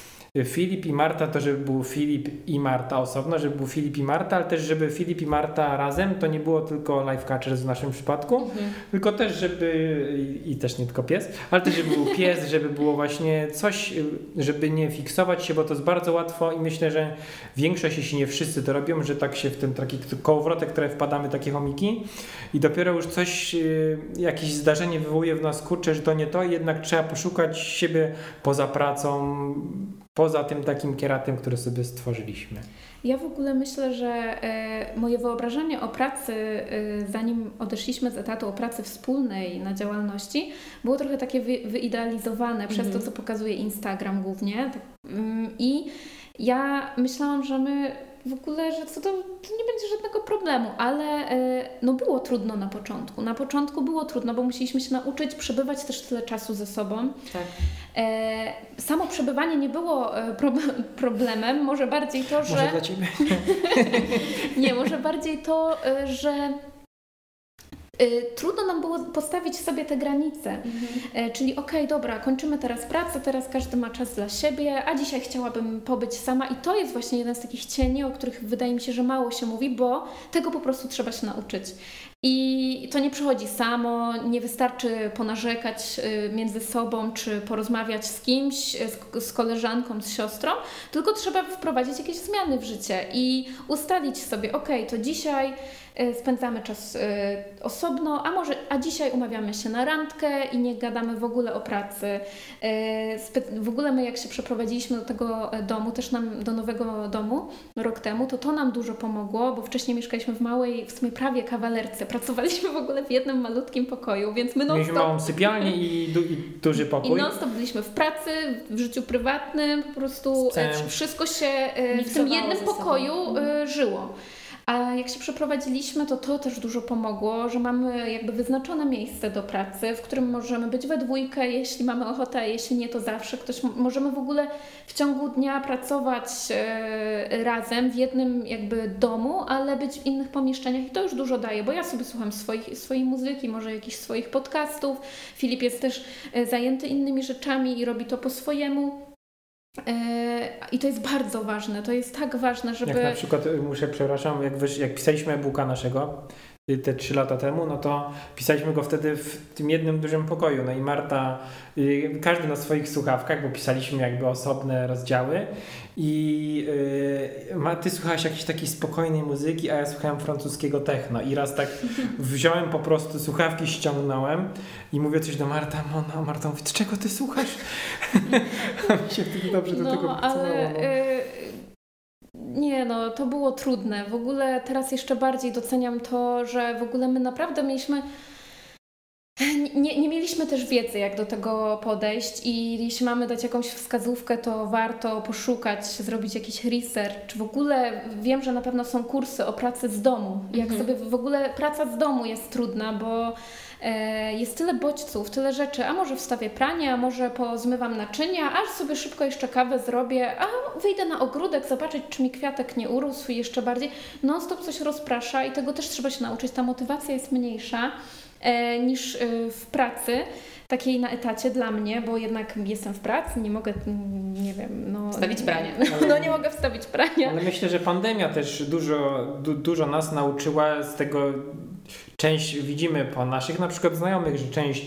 Filip i Marta to żeby był Filip i Marta osobno, żeby był Filip i Marta, ale też żeby Filip i Marta razem to nie było tylko life catchers w naszym przypadku, Mhm. tylko też, żeby, i też nie tylko pies, ale też, żeby był pies, żeby było właśnie coś, żeby nie fiksować się, bo to jest bardzo łatwo i myślę, że większość, jeśli nie wszyscy to robią, że tak się w ten taki kołowrotek, które wpadamy, takie chomiki i dopiero już coś, y, jakieś zdarzenie wywołuje w nas, kurczę, że to nie to, jednak trzeba poszukać siebie poza pracą, poza tym takim kieratem, który sobie stworzyliśmy? Ja w ogóle myślę, że e, moje wyobrażenie o pracy, e, zanim odeszliśmy z etatu o pracy wspólnej na działalności, było trochę takie wy, wyidealizowane przez to, Mhm. co pokazuje Instagram głównie. Tak, mm, I ja myślałam, że my w ogóle, że co to, to nie będzie żadnego problemu, ale e, no było trudno na początku. Na początku było trudno, bo musieliśmy się nauczyć przebywać też tyle czasu ze sobą. Tak. E, samo przebywanie nie było e, pro, problemem, może bardziej to, że... Może dla Ciebie? Nie, może bardziej to, że trudno nam było postawić sobie te granice. E, Czyli okej, dobra, kończymy teraz pracę, teraz każdy ma czas dla siebie, a dzisiaj chciałabym pobyć sama i to jest właśnie jeden z takich cieni, o których wydaje mi się, że mało się mówi, bo tego po prostu trzeba się nauczyć. I to nie przychodzi samo, nie wystarczy ponarzekać y, między sobą, czy porozmawiać z kimś, y, z, koleżanką, z siostrą, tylko trzeba wprowadzić jakieś zmiany w życie i ustalić sobie, ok, to dzisiaj y, spędzamy czas y, osobno, a może, a dzisiaj umawiamy się na randkę i nie gadamy w ogóle o pracy. Spe- W ogóle my jak się przeprowadziliśmy do tego e, domu, też nam do nowego domu rok temu, to to nam dużo pomogło, bo wcześniej mieszkaliśmy w małej, w sumie prawie kawalerce. Pracowaliśmy w ogóle w jednym malutkim pokoju, więc my non Mieliśmy małą sypialnię i, du, i duży i pokój. non-stop byliśmy w pracy, w życiu prywatnym, po prostu e, wszystko się e, w tym jednym sobą. pokoju e, żyło. A jak się przeprowadziliśmy, to to też dużo pomogło, że mamy jakby wyznaczone miejsce do pracy, w którym możemy być we dwójkę, jeśli mamy ochotę, a jeśli nie, to zawsze ktoś możemy w ogóle w ciągu dnia pracować e, razem w jednym jakby domu, ale być w innych pomieszczeniach i to już dużo daje, bo ja sobie słucham swoich, swojej muzyki, może jakichś swoich podcastów. Filip jest też e, zajęty innymi rzeczami i robi to po swojemu. E, I to jest bardzo ważne, to jest tak ważne, żeby... Jak na przykład, y, muszę, przepraszam, jak, jak pisaliśmy e-booka naszego te trzy lata temu, no to pisaliśmy go wtedy w tym jednym dużym pokoju. No i Marta, y, każdy na swoich słuchawkach, bo pisaliśmy jakby osobne rozdziały i y, ma, ty słuchałaś jakiejś takiej spokojnej muzyki, a ja słuchałem francuskiego techno i raz tak wziąłem po prostu słuchawki, ściągnąłem i mówię coś do Marta, no, no Marta mówi, czego ty słuchasz? A mi się wtedy dobrze do tego No, pasowało, ale no. Nie no, to było trudne. W ogóle teraz jeszcze bardziej doceniam to, że w ogóle my naprawdę mieliśmy nie, nie mieliśmy też wiedzy, jak do tego podejść i jeśli mamy dać jakąś wskazówkę, to warto poszukać, zrobić jakiś research. W ogóle wiem, że na pewno są kursy o pracy z domu. Jak Mhm. sobie w ogóle praca z domu jest trudna, bo jest tyle bodźców, tyle rzeczy, a może wstawię pranie, a może pozmywam naczynia, aż sobie szybko jeszcze kawę zrobię, a wyjdę na ogródek zobaczyć, czy mi kwiatek nie urósł i jeszcze bardziej. Non stop coś rozprasza i tego też trzeba się nauczyć. Ta motywacja jest mniejsza e, niż e, w pracy, takiej na etacie dla mnie, bo jednak jestem w pracy, nie mogę, mm, nie wiem, no... Wstawić pranie. No nie mogę wstawić prania. Ale myślę, że pandemia też dużo, du, dużo nas nauczyła z tego. Część widzimy po naszych na przykład znajomych, że część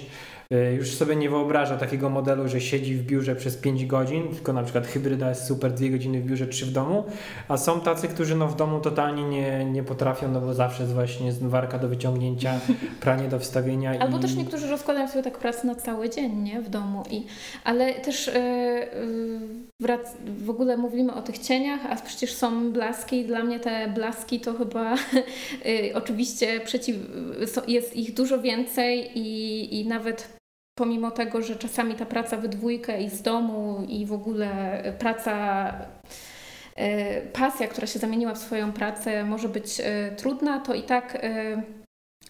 już sobie nie wyobraża takiego modelu, że siedzi w biurze przez 5 godzin, tylko na przykład hybryda jest super, 2 godziny w biurze, 3 w domu, a są tacy, którzy no w domu totalnie nie, nie potrafią, no bo zawsze jest właśnie zmywarka do wyciągnięcia, pranie do wstawienia. Albo i... też niektórzy rozkładają sobie tak pracę na cały dzień, nie? W domu. I, ale też yy, w ogóle mówimy o tych cieniach, a przecież są blaski i dla mnie te blaski to chyba yy, oczywiście przeciw, jest ich dużo więcej i, i nawet pomimo tego, że czasami ta praca we dwójkę i z domu i w ogóle praca e, pasja, która się zamieniła w swoją pracę może być e, trudna, to i tak e,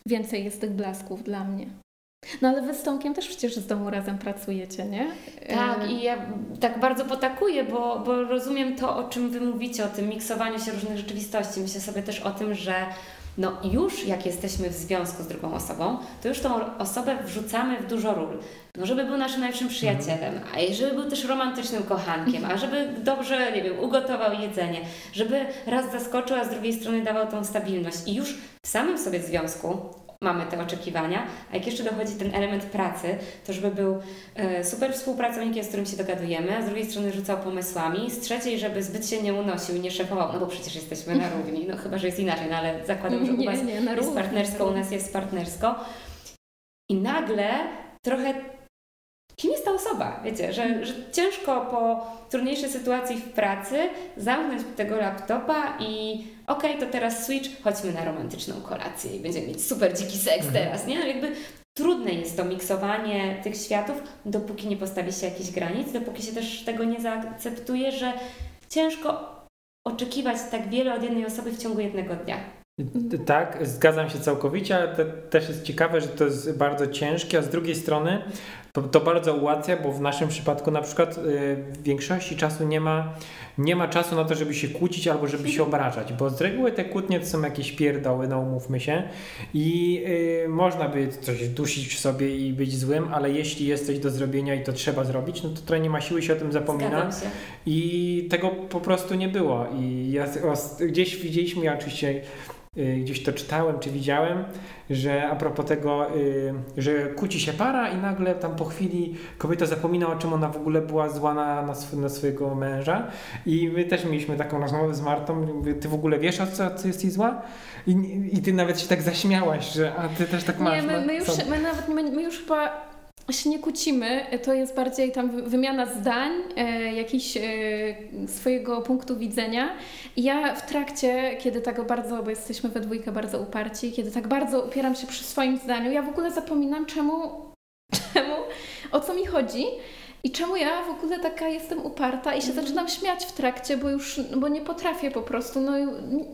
więcej jest tych blasków dla mnie. No ale wy z Tomkiem też przecież z domu razem pracujecie, nie? Tak, i ja tak bardzo potakuję, bo, bo rozumiem to, o czym Wy mówicie, o tym miksowaniu się różnych rzeczywistości. Myślę sobie też o tym, że no już jak jesteśmy w związku z drugą osobą, to już tą osobę wrzucamy w dużo ról. No, żeby był naszym najlepszym przyjacielem, a żeby był też romantycznym kochankiem, a żeby dobrze, nie wiem, ugotował jedzenie, żeby raz zaskoczył, a z drugiej strony dawał tą stabilność. I już w samym sobie związku mamy te oczekiwania, a jak jeszcze dochodzi ten element pracy, to żeby był e, super współpracownikiem, z którym się dogadujemy, a z drugiej strony rzucał pomysłami, z trzeciej, żeby zbyt się nie unosił, nie szefował, no bo przecież jesteśmy na równi, no chyba, że jest inaczej, no ale zakładam, że u Was nie, jest równi. partnersko, u nas jest partnersko. I nagle trochę kim jest ta osoba, wiecie, że, że ciężko po trudniejszej sytuacji w pracy zamknąć tego laptopa i okej, okay, to teraz switch, chodźmy na romantyczną kolację i będziemy mieć super dziki seks mhm. teraz, nie? Jakby trudne jest to miksowanie tych światów, dopóki nie postawi się jakichś granic, dopóki się też tego nie zaakceptuje, że ciężko oczekiwać tak wiele od jednej osoby w ciągu jednego dnia. Tak, zgadzam się całkowicie, ale te, też jest ciekawe, że to jest bardzo ciężkie, a z drugiej strony to, to bardzo ułatwia, bo w naszym przypadku na przykład y, w większości czasu nie ma, nie ma czasu na to, żeby się kłócić albo żeby się obrażać, bo z reguły te kłótnie to są jakieś pierdoły, no umówmy się. I y, można by coś dusić w sobie i być złym, ale jeśli jest coś do zrobienia i to trzeba zrobić, no to trochę nie ma siły się o tym zapomina. I tego po prostu nie było. I ja, gdzieś widzieliśmy, ja oczywiście Y, gdzieś to czytałem czy widziałem, że a propos tego, y, że kłóci się para i nagle tam po chwili kobieta zapomina o czym ona w ogóle była zła na, na, sw na swojego męża i my też mieliśmy taką rozmowę z Martą, ty w ogóle wiesz o co, co jest jej zła? I, I ty nawet się tak zaśmiałaś, że a ty też tak masz. Nie, my, no, my już, my nawet, my, my już chyba się nie kłócimy, to jest bardziej tam wymiana zdań, e, jakiś e, swojego punktu widzenia. I ja w trakcie, kiedy tak bardzo, bo jesteśmy we dwójkę bardzo uparci, kiedy tak bardzo upieram się przy swoim zdaniu, ja w ogóle zapominam czemu, czemu, o co mi chodzi. I czemu ja w ogóle taka jestem uparta i się mhm. zaczynam śmiać w trakcie, bo już, bo nie potrafię po prostu, no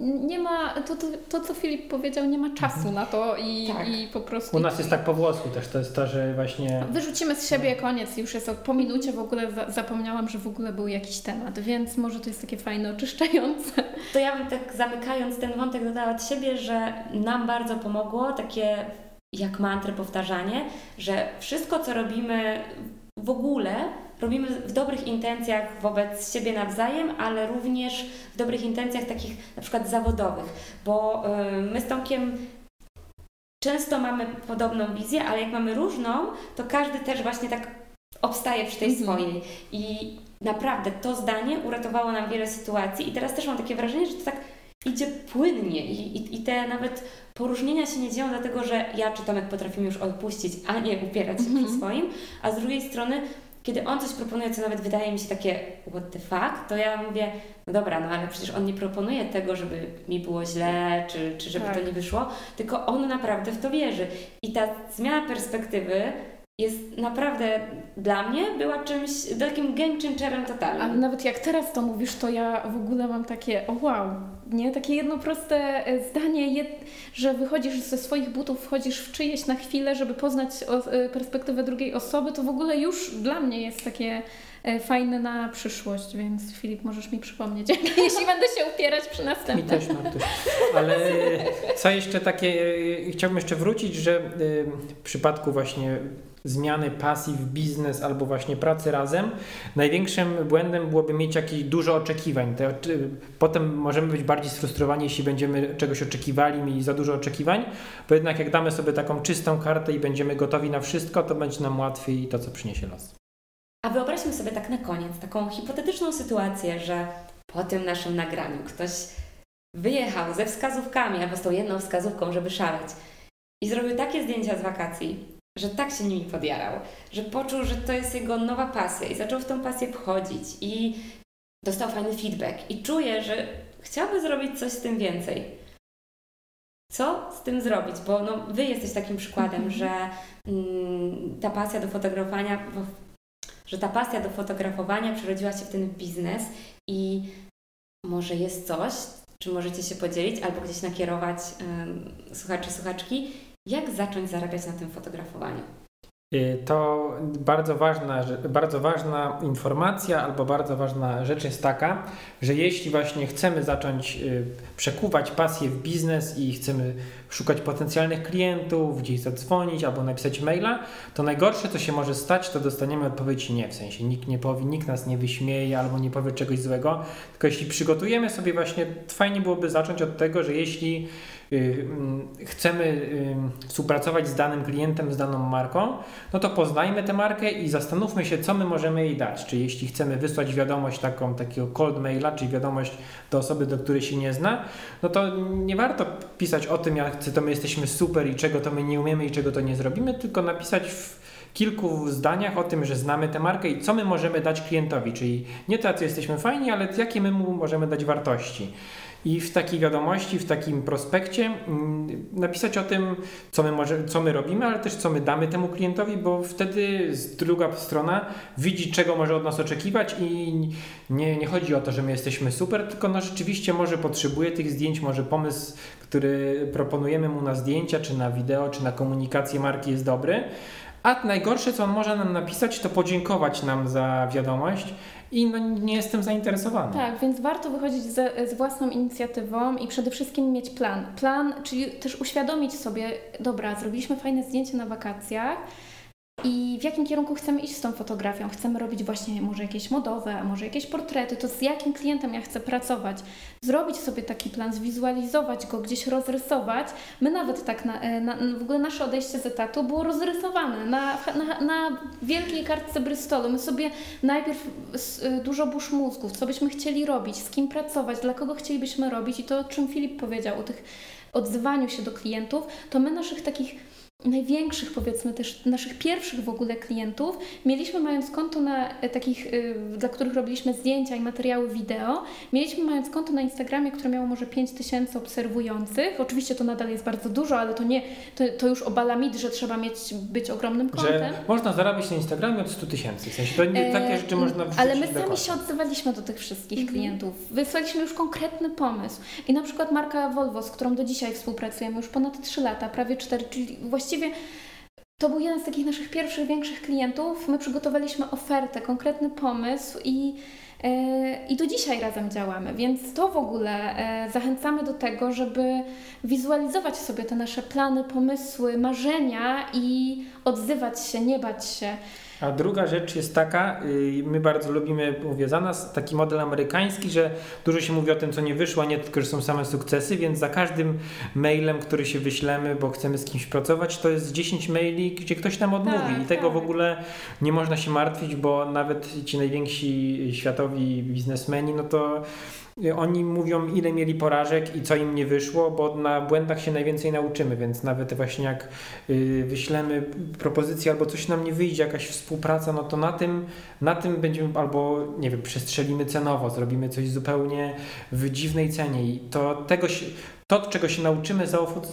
nie ma, to, to, to co Filip powiedział, nie ma czasu mhm. na to i, tak. i po prostu... U nas jest tak po włosku też, to jest to, że właśnie... Wyrzucimy z siebie, koniec, już jest po minucie w ogóle za, zapomniałam, że w ogóle był jakiś temat, więc może to jest takie fajne, oczyszczające. To ja bym tak zamykając ten wątek dodała od siebie, że nam bardzo pomogło takie jak mantry powtarzanie, że wszystko co robimy w ogóle robimy w dobrych intencjach wobec siebie nawzajem, ale również w dobrych intencjach takich na przykład zawodowych, bo y, my z Tomkiem często mamy podobną wizję, ale jak mamy różną, to każdy też właśnie tak obstaje przy tej mhm. swojej. I naprawdę to zdanie uratowało nam wiele sytuacji i teraz też mam takie wrażenie, że to tak idzie płynnie i, i, i te nawet poróżnienia się nie dzieją dlatego, że ja czy Tomek potrafimy już odpuścić, a nie upierać się mm -hmm. przy swoim, a z drugiej strony kiedy on coś proponuje, co nawet wydaje mi się takie what the fuck, to ja mówię, no dobra, no ale przecież on nie proponuje tego, żeby mi było źle, czy, czy żeby tak. to nie wyszło, tylko on naprawdę w to wierzy. I ta zmiana perspektywy jest naprawdę dla mnie była czymś takim game changerem totalnym. Ale nawet jak teraz to mówisz, to ja w ogóle mam takie o wow, nie? Takie jedno proste e, zdanie, jed, że wychodzisz ze swoich butów, wchodzisz w czyjeś na chwilę, żeby poznać o, e, perspektywę drugiej osoby, to w ogóle już dla mnie jest takie e, fajne na przyszłość, więc Filip, możesz mi przypomnieć, jeśli będę się upierać przy następnym. Mi też, Martuś. Ale co jeszcze takie, chciałbym jeszcze wrócić, że w przypadku właśnie zmiany pasji w biznes albo właśnie pracy razem, największym błędem byłoby mieć jakieś dużo oczekiwań. Te, potem możemy być bardziej sfrustrowani, jeśli będziemy czegoś oczekiwali, mieli za dużo oczekiwań, bo jednak jak damy sobie taką czystą kartę i będziemy gotowi na wszystko, to będzie nam łatwiej to, co przyniesie los. A wyobraźmy sobie tak na koniec taką hipotetyczną sytuację, że po tym naszym nagraniu ktoś wyjechał ze wskazówkami albo z tą jedną wskazówką, żeby szaleć i zrobił takie zdjęcia z wakacji, że tak się nimi podjarał, że poczuł, że to jest jego nowa pasja i zaczął w tą pasję wchodzić i dostał fajny feedback i czuje, że chciałby zrobić coś z tym więcej. Co z tym zrobić? Bo no, wy jesteś takim przykładem, mhm. że mm, ta pasja do fotografowania, że ta pasja do fotografowania przerodziła się w ten biznes i może jest coś, czy możecie się podzielić albo gdzieś nakierować y, słuchaczy, słuchaczki, jak zacząć zarabiać na tym fotografowaniu? Y, to bardzo ważna, bardzo ważna informacja albo bardzo ważna rzecz jest taka, że jeśli właśnie chcemy zacząć y, przekuwać pasję w biznes i chcemy szukać potencjalnych klientów, gdzieś zadzwonić albo napisać maila, to najgorsze co się może stać, to dostaniemy odpowiedź nie, w sensie nikt nie powie, nikt nas nie wyśmieje albo nie powie czegoś złego, tylko jeśli przygotujemy sobie właśnie, fajnie byłoby zacząć od tego, że jeśli chcemy y, współpracować z danym klientem, z daną marką, no to poznajmy tę markę i zastanówmy się, co my możemy jej dać. Czy jeśli chcemy wysłać wiadomość taką, takiego cold maila, czyli wiadomość do osoby, do której się nie zna, no to nie warto pisać o tym, jak to my jesteśmy super i czego to my nie umiemy i czego to nie zrobimy, tylko napisać w kilku zdaniach o tym, że znamy tę markę i co my możemy dać klientowi, czyli nie tacy jesteśmy fajni, ale jakie my mu możemy dać wartości. I w takiej wiadomości, w takim prospekcie mm, napisać o tym, co my, może, co my robimy, ale też co my damy temu klientowi, bo wtedy druga strona widzi, czego może od nas oczekiwać i nie, nie chodzi o to, że my jesteśmy super, tylko no rzeczywiście może potrzebuje tych zdjęć, może pomysł, który proponujemy mu na zdjęcia, czy na wideo, czy na komunikację marki jest dobry. A najgorsze, co on może nam napisać, to podziękować nam za wiadomość i no, nie jestem zainteresowany. Tak, więc warto wychodzić z, z, własną inicjatywą i przede wszystkim mieć plan. Plan, czyli też uświadomić sobie, dobra, zrobiliśmy fajne zdjęcie na wakacjach, i w jakim kierunku chcemy iść z tą fotografią? Chcemy robić właśnie może jakieś modowe, może jakieś portrety, to z jakim klientem ja chcę pracować? Zrobić sobie taki plan, zwizualizować go, gdzieś rozrysować. My nawet tak, na, e, na w ogóle nasze odejście z etatu było rozrysowane na, na, na wielkiej kartce Bristolu. My sobie najpierw e, dużo burz mózgów, co byśmy chcieli robić, z kim pracować, dla kogo chcielibyśmy robić i to, o czym Filip powiedział, o tych odzywaniu się do klientów, to my naszych takich największych, powiedzmy też naszych pierwszych w ogóle klientów, mieliśmy mając konto na e, takich, y, dla których robiliśmy zdjęcia i materiały wideo, mieliśmy mając konto na Instagramie, które miało może 5 tysięcy obserwujących. Oczywiście to nadal jest bardzo dużo, ale to nie, to, to już obala mit, że trzeba mieć, być ogromnym kontem. Że można zarabiać na Instagramie od 100 tysięcy, w sensie to nie, takie rzeczy można wrzucić Ale my sami się odzywaliśmy do tych wszystkich mhm. klientów. Wysłaliśmy już konkretny pomysł. I na przykład marka Volvo, z którą do dzisiaj współpracujemy już ponad 3 lata, prawie 4, czyli właściwie właściwie to był jeden z takich naszych pierwszych, większych klientów. My przygotowaliśmy ofertę, konkretny pomysł i, e, i do dzisiaj razem działamy, więc to w ogóle e, zachęcamy do tego, żeby wizualizować sobie te nasze plany, pomysły, marzenia i odzywać się, nie bać się. A druga rzecz jest taka, y, my bardzo lubimy, mówię za nas, taki model amerykański, że dużo się mówi o tym, co nie wyszło, nie tylko, że są same sukcesy, więc za każdym mailem, który się wyślemy, bo chcemy z kimś pracować, to jest 10 maili, gdzie ktoś nam odmówi tak, i tego tak. w ogóle nie można się martwić, bo nawet ci najwięksi światowi biznesmeni, no to oni mówią, ile mieli porażek i co im nie wyszło, bo na błędach się najwięcej nauczymy, więc nawet właśnie jak y, wyślemy propozycję albo coś nam nie wyjdzie, jakaś współpraca, no to na tym, na tym będziemy albo, nie wiem, przestrzelimy cenowo, zrobimy coś zupełnie w dziwnej cenie i to tego się, to, czego się nauczymy,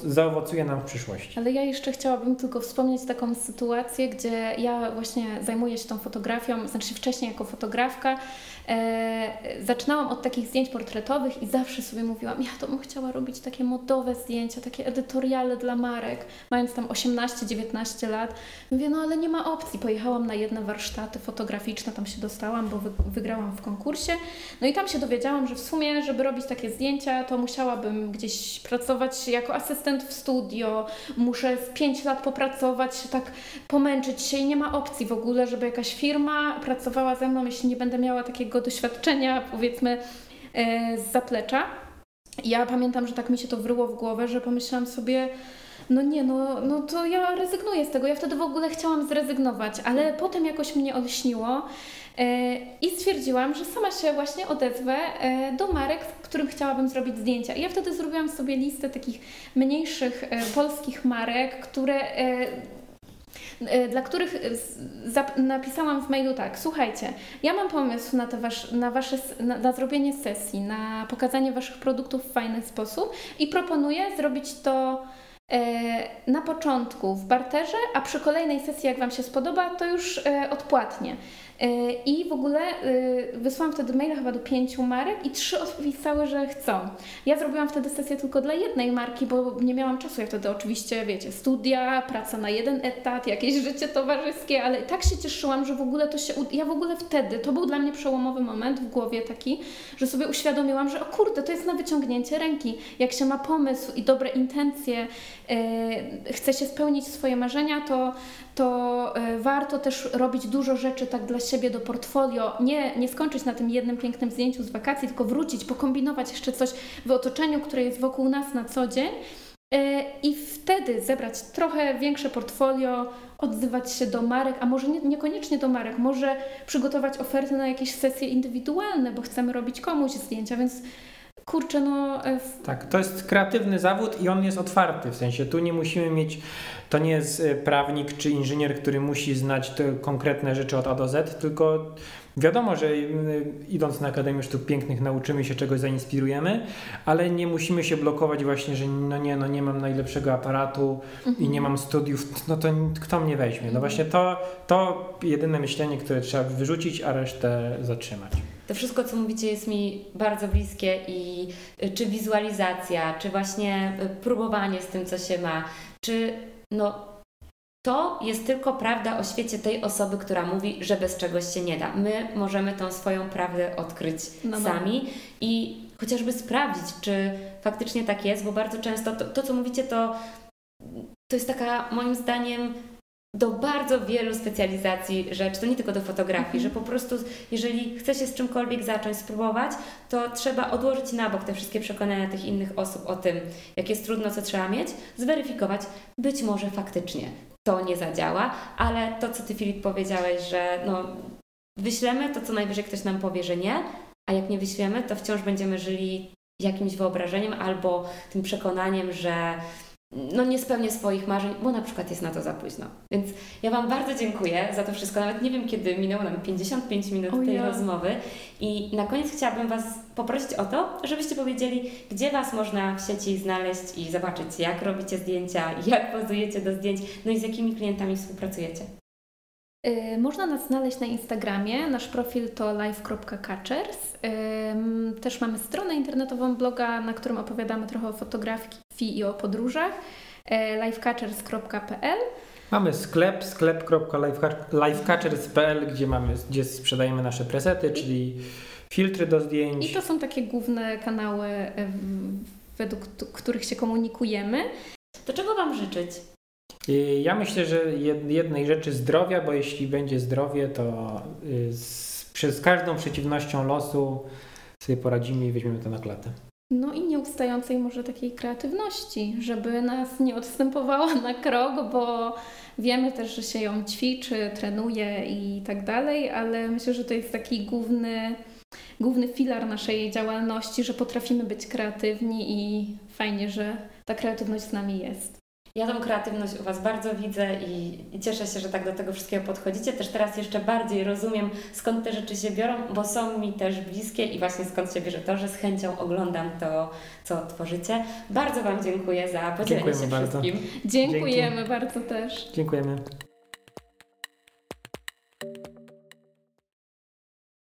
zaowocuje nam w przyszłości. Ale ja jeszcze chciałabym tylko wspomnieć taką sytuację, gdzie ja właśnie zajmuję się tą fotografią, znaczy wcześniej jako fotografka. E, zaczynałam od takich zdjęć portretowych i zawsze sobie mówiłam, ja to bym chciała robić takie modowe zdjęcia, takie edytoriale dla marek, mając tam 18-19 lat. Mówię, no ale nie ma opcji. Pojechałam na jedne warsztaty fotograficzne, tam się dostałam, bo wy, wygrałam w konkursie. No i tam się dowiedziałam, że w sumie, żeby robić takie zdjęcia, to musiałabym gdzieś pracować jako asystent w studio, muszę z 5 lat popracować, tak pomęczyć się i nie ma opcji w ogóle, żeby jakaś firma pracowała ze mną, jeśli nie będę miała takiego doświadczenia, powiedzmy, e, z zaplecza. Ja pamiętam, że tak mi się to wryło w głowę, że pomyślałam sobie, no nie, no, no to ja rezygnuję z tego. Ja wtedy w ogóle chciałam zrezygnować, ale potem jakoś mnie olśniło e, i stwierdziłam, że sama się właśnie odezwę e, do marek, którym chciałabym zrobić zdjęcia. I ja wtedy zrobiłam sobie listę takich mniejszych e, polskich marek, które dla których napisałam w mailu tak, słuchajcie, ja mam pomysł na, wasz, na, wasze, na, na, zrobienie sesji, na pokazanie Waszych produktów w fajny sposób i proponuję zrobić to na początku w barterze, a przy kolejnej sesji, jak Wam się spodoba, to już e, odpłatnie. E, I w ogóle wysłałam wtedy maila chyba do pięciu marek i trzy odpisały, że chcą. Ja zrobiłam wtedy sesję tylko dla jednej marki, bo nie miałam czasu. Ja wtedy oczywiście, wiecie, studia, praca na jeden etat, jakieś życie towarzyskie, ale tak się cieszyłam, że w ogóle to się... Ja w ogóle wtedy, to był dla mnie przełomowy moment w głowie taki, że sobie uświadomiłam, że o kurde, to jest na wyciągnięcie ręki. Jak się ma pomysł i dobre intencje, E, chce się spełnić swoje marzenia, to, to e, warto też robić dużo rzeczy tak dla siebie do portfolio. Nie, nie skończyć na tym jednym pięknym zdjęciu z wakacji, tylko wrócić, pokombinować jeszcze coś w otoczeniu, które jest wokół nas na co dzień. E, I wtedy zebrać trochę większe portfolio, odzywać się do marek, a może nie, niekoniecznie do marek, może przygotować oferty na jakieś sesje indywidualne, bo chcemy robić komuś zdjęcia, więc Kurczę, no... e, Tak, to jest kreatywny zawód i on jest otwarty, w sensie tu nie musimy mieć, to nie jest e, prawnik czy inżynier, który musi znać te konkretne rzeczy od A do Z, tylko wiadomo, że y, idąc na Akademię Sztuk Pięknych nauczymy się czegoś, zainspirujemy, ale nie musimy się blokować właśnie, że no nie, no nie mam najlepszego aparatu i nie mam studiów, no to kto mnie weźmie? No właśnie to, to jedyne myślenie, które trzeba wyrzucić, a resztę zatrzymać. To wszystko, co mówicie, jest mi bardzo bliskie i y, czy wizualizacja, czy właśnie y, próbowanie z tym, co się ma, czy no to jest tylko prawda o świecie tej osoby, która mówi, że bez czegoś się nie da. My możemy tą swoją prawdę odkryć No, no. sami i chociażby sprawdzić, czy faktycznie tak jest, bo bardzo często to, to co mówicie, to, to jest taka moim zdaniem do bardzo wielu specjalizacji rzecz, to nie tylko do fotografii, że po prostu jeżeli chce się z czymkolwiek zacząć, spróbować, to trzeba odłożyć na bok te wszystkie przekonania tych innych osób o tym, jak jest trudno, co trzeba mieć, zweryfikować, być może faktycznie to nie zadziała, ale to, co Ty Filip powiedziałeś, że no, wyślemy, to co najwyżej ktoś nam powie, że nie, a jak nie wyślemy, to wciąż będziemy żyli jakimś wyobrażeniem albo tym przekonaniem, że no nie spełnię swoich marzeń, bo na przykład jest na to za późno. Więc ja Wam bardzo dziękuję za to wszystko. Nawet nie wiem, kiedy minęło nam 55 minut O tej rozmowy. I na koniec chciałabym Was poprosić o to, żebyście powiedzieli, gdzie Was można w sieci znaleźć i zobaczyć, jak robicie zdjęcia, jak pozujecie do zdjęć, no i z jakimi klientami współpracujecie. Y, Można nas znaleźć na Instagramie. Nasz profil to live.catchers. Też mamy stronę internetową, bloga, na którym opowiadamy trochę o fotografii i o podróżach. y, livecatchers.pl Mamy sklep, sklep.lifecatchers.pl, gdzie mamy, gdzie sprzedajemy nasze presety, czyli filtry do zdjęć. I to są takie główne kanały, według których się komunikujemy. To czego Wam życzyć? I Ja myślę, że jed- jednej rzeczy zdrowia, bo jeśli będzie zdrowie, to y, z, każdą przeciwnością losu sobie poradzimy i weźmiemy to na klatę. No i nieustającej może takiej kreatywności, żeby nas nie odstępowała na krok, bo wiemy też, że się ją ćwiczy, trenuje i tak dalej, ale myślę, że to jest taki główny, główny filar naszej działalności, że potrafimy być kreatywni i fajnie, że ta kreatywność z nami jest. Ja tą kreatywność u Was bardzo widzę i, i cieszę się, że tak do tego wszystkiego podchodzicie. Też teraz jeszcze bardziej rozumiem, skąd te rzeczy się biorą, bo są mi też bliskie i właśnie skąd się bierze to, że z chęcią oglądam to, co tworzycie. Bardzo Wam dziękuję za podzielenie Dziękujemy się bardzo. wszystkim. Dziękujemy bardzo też. Dziękujemy.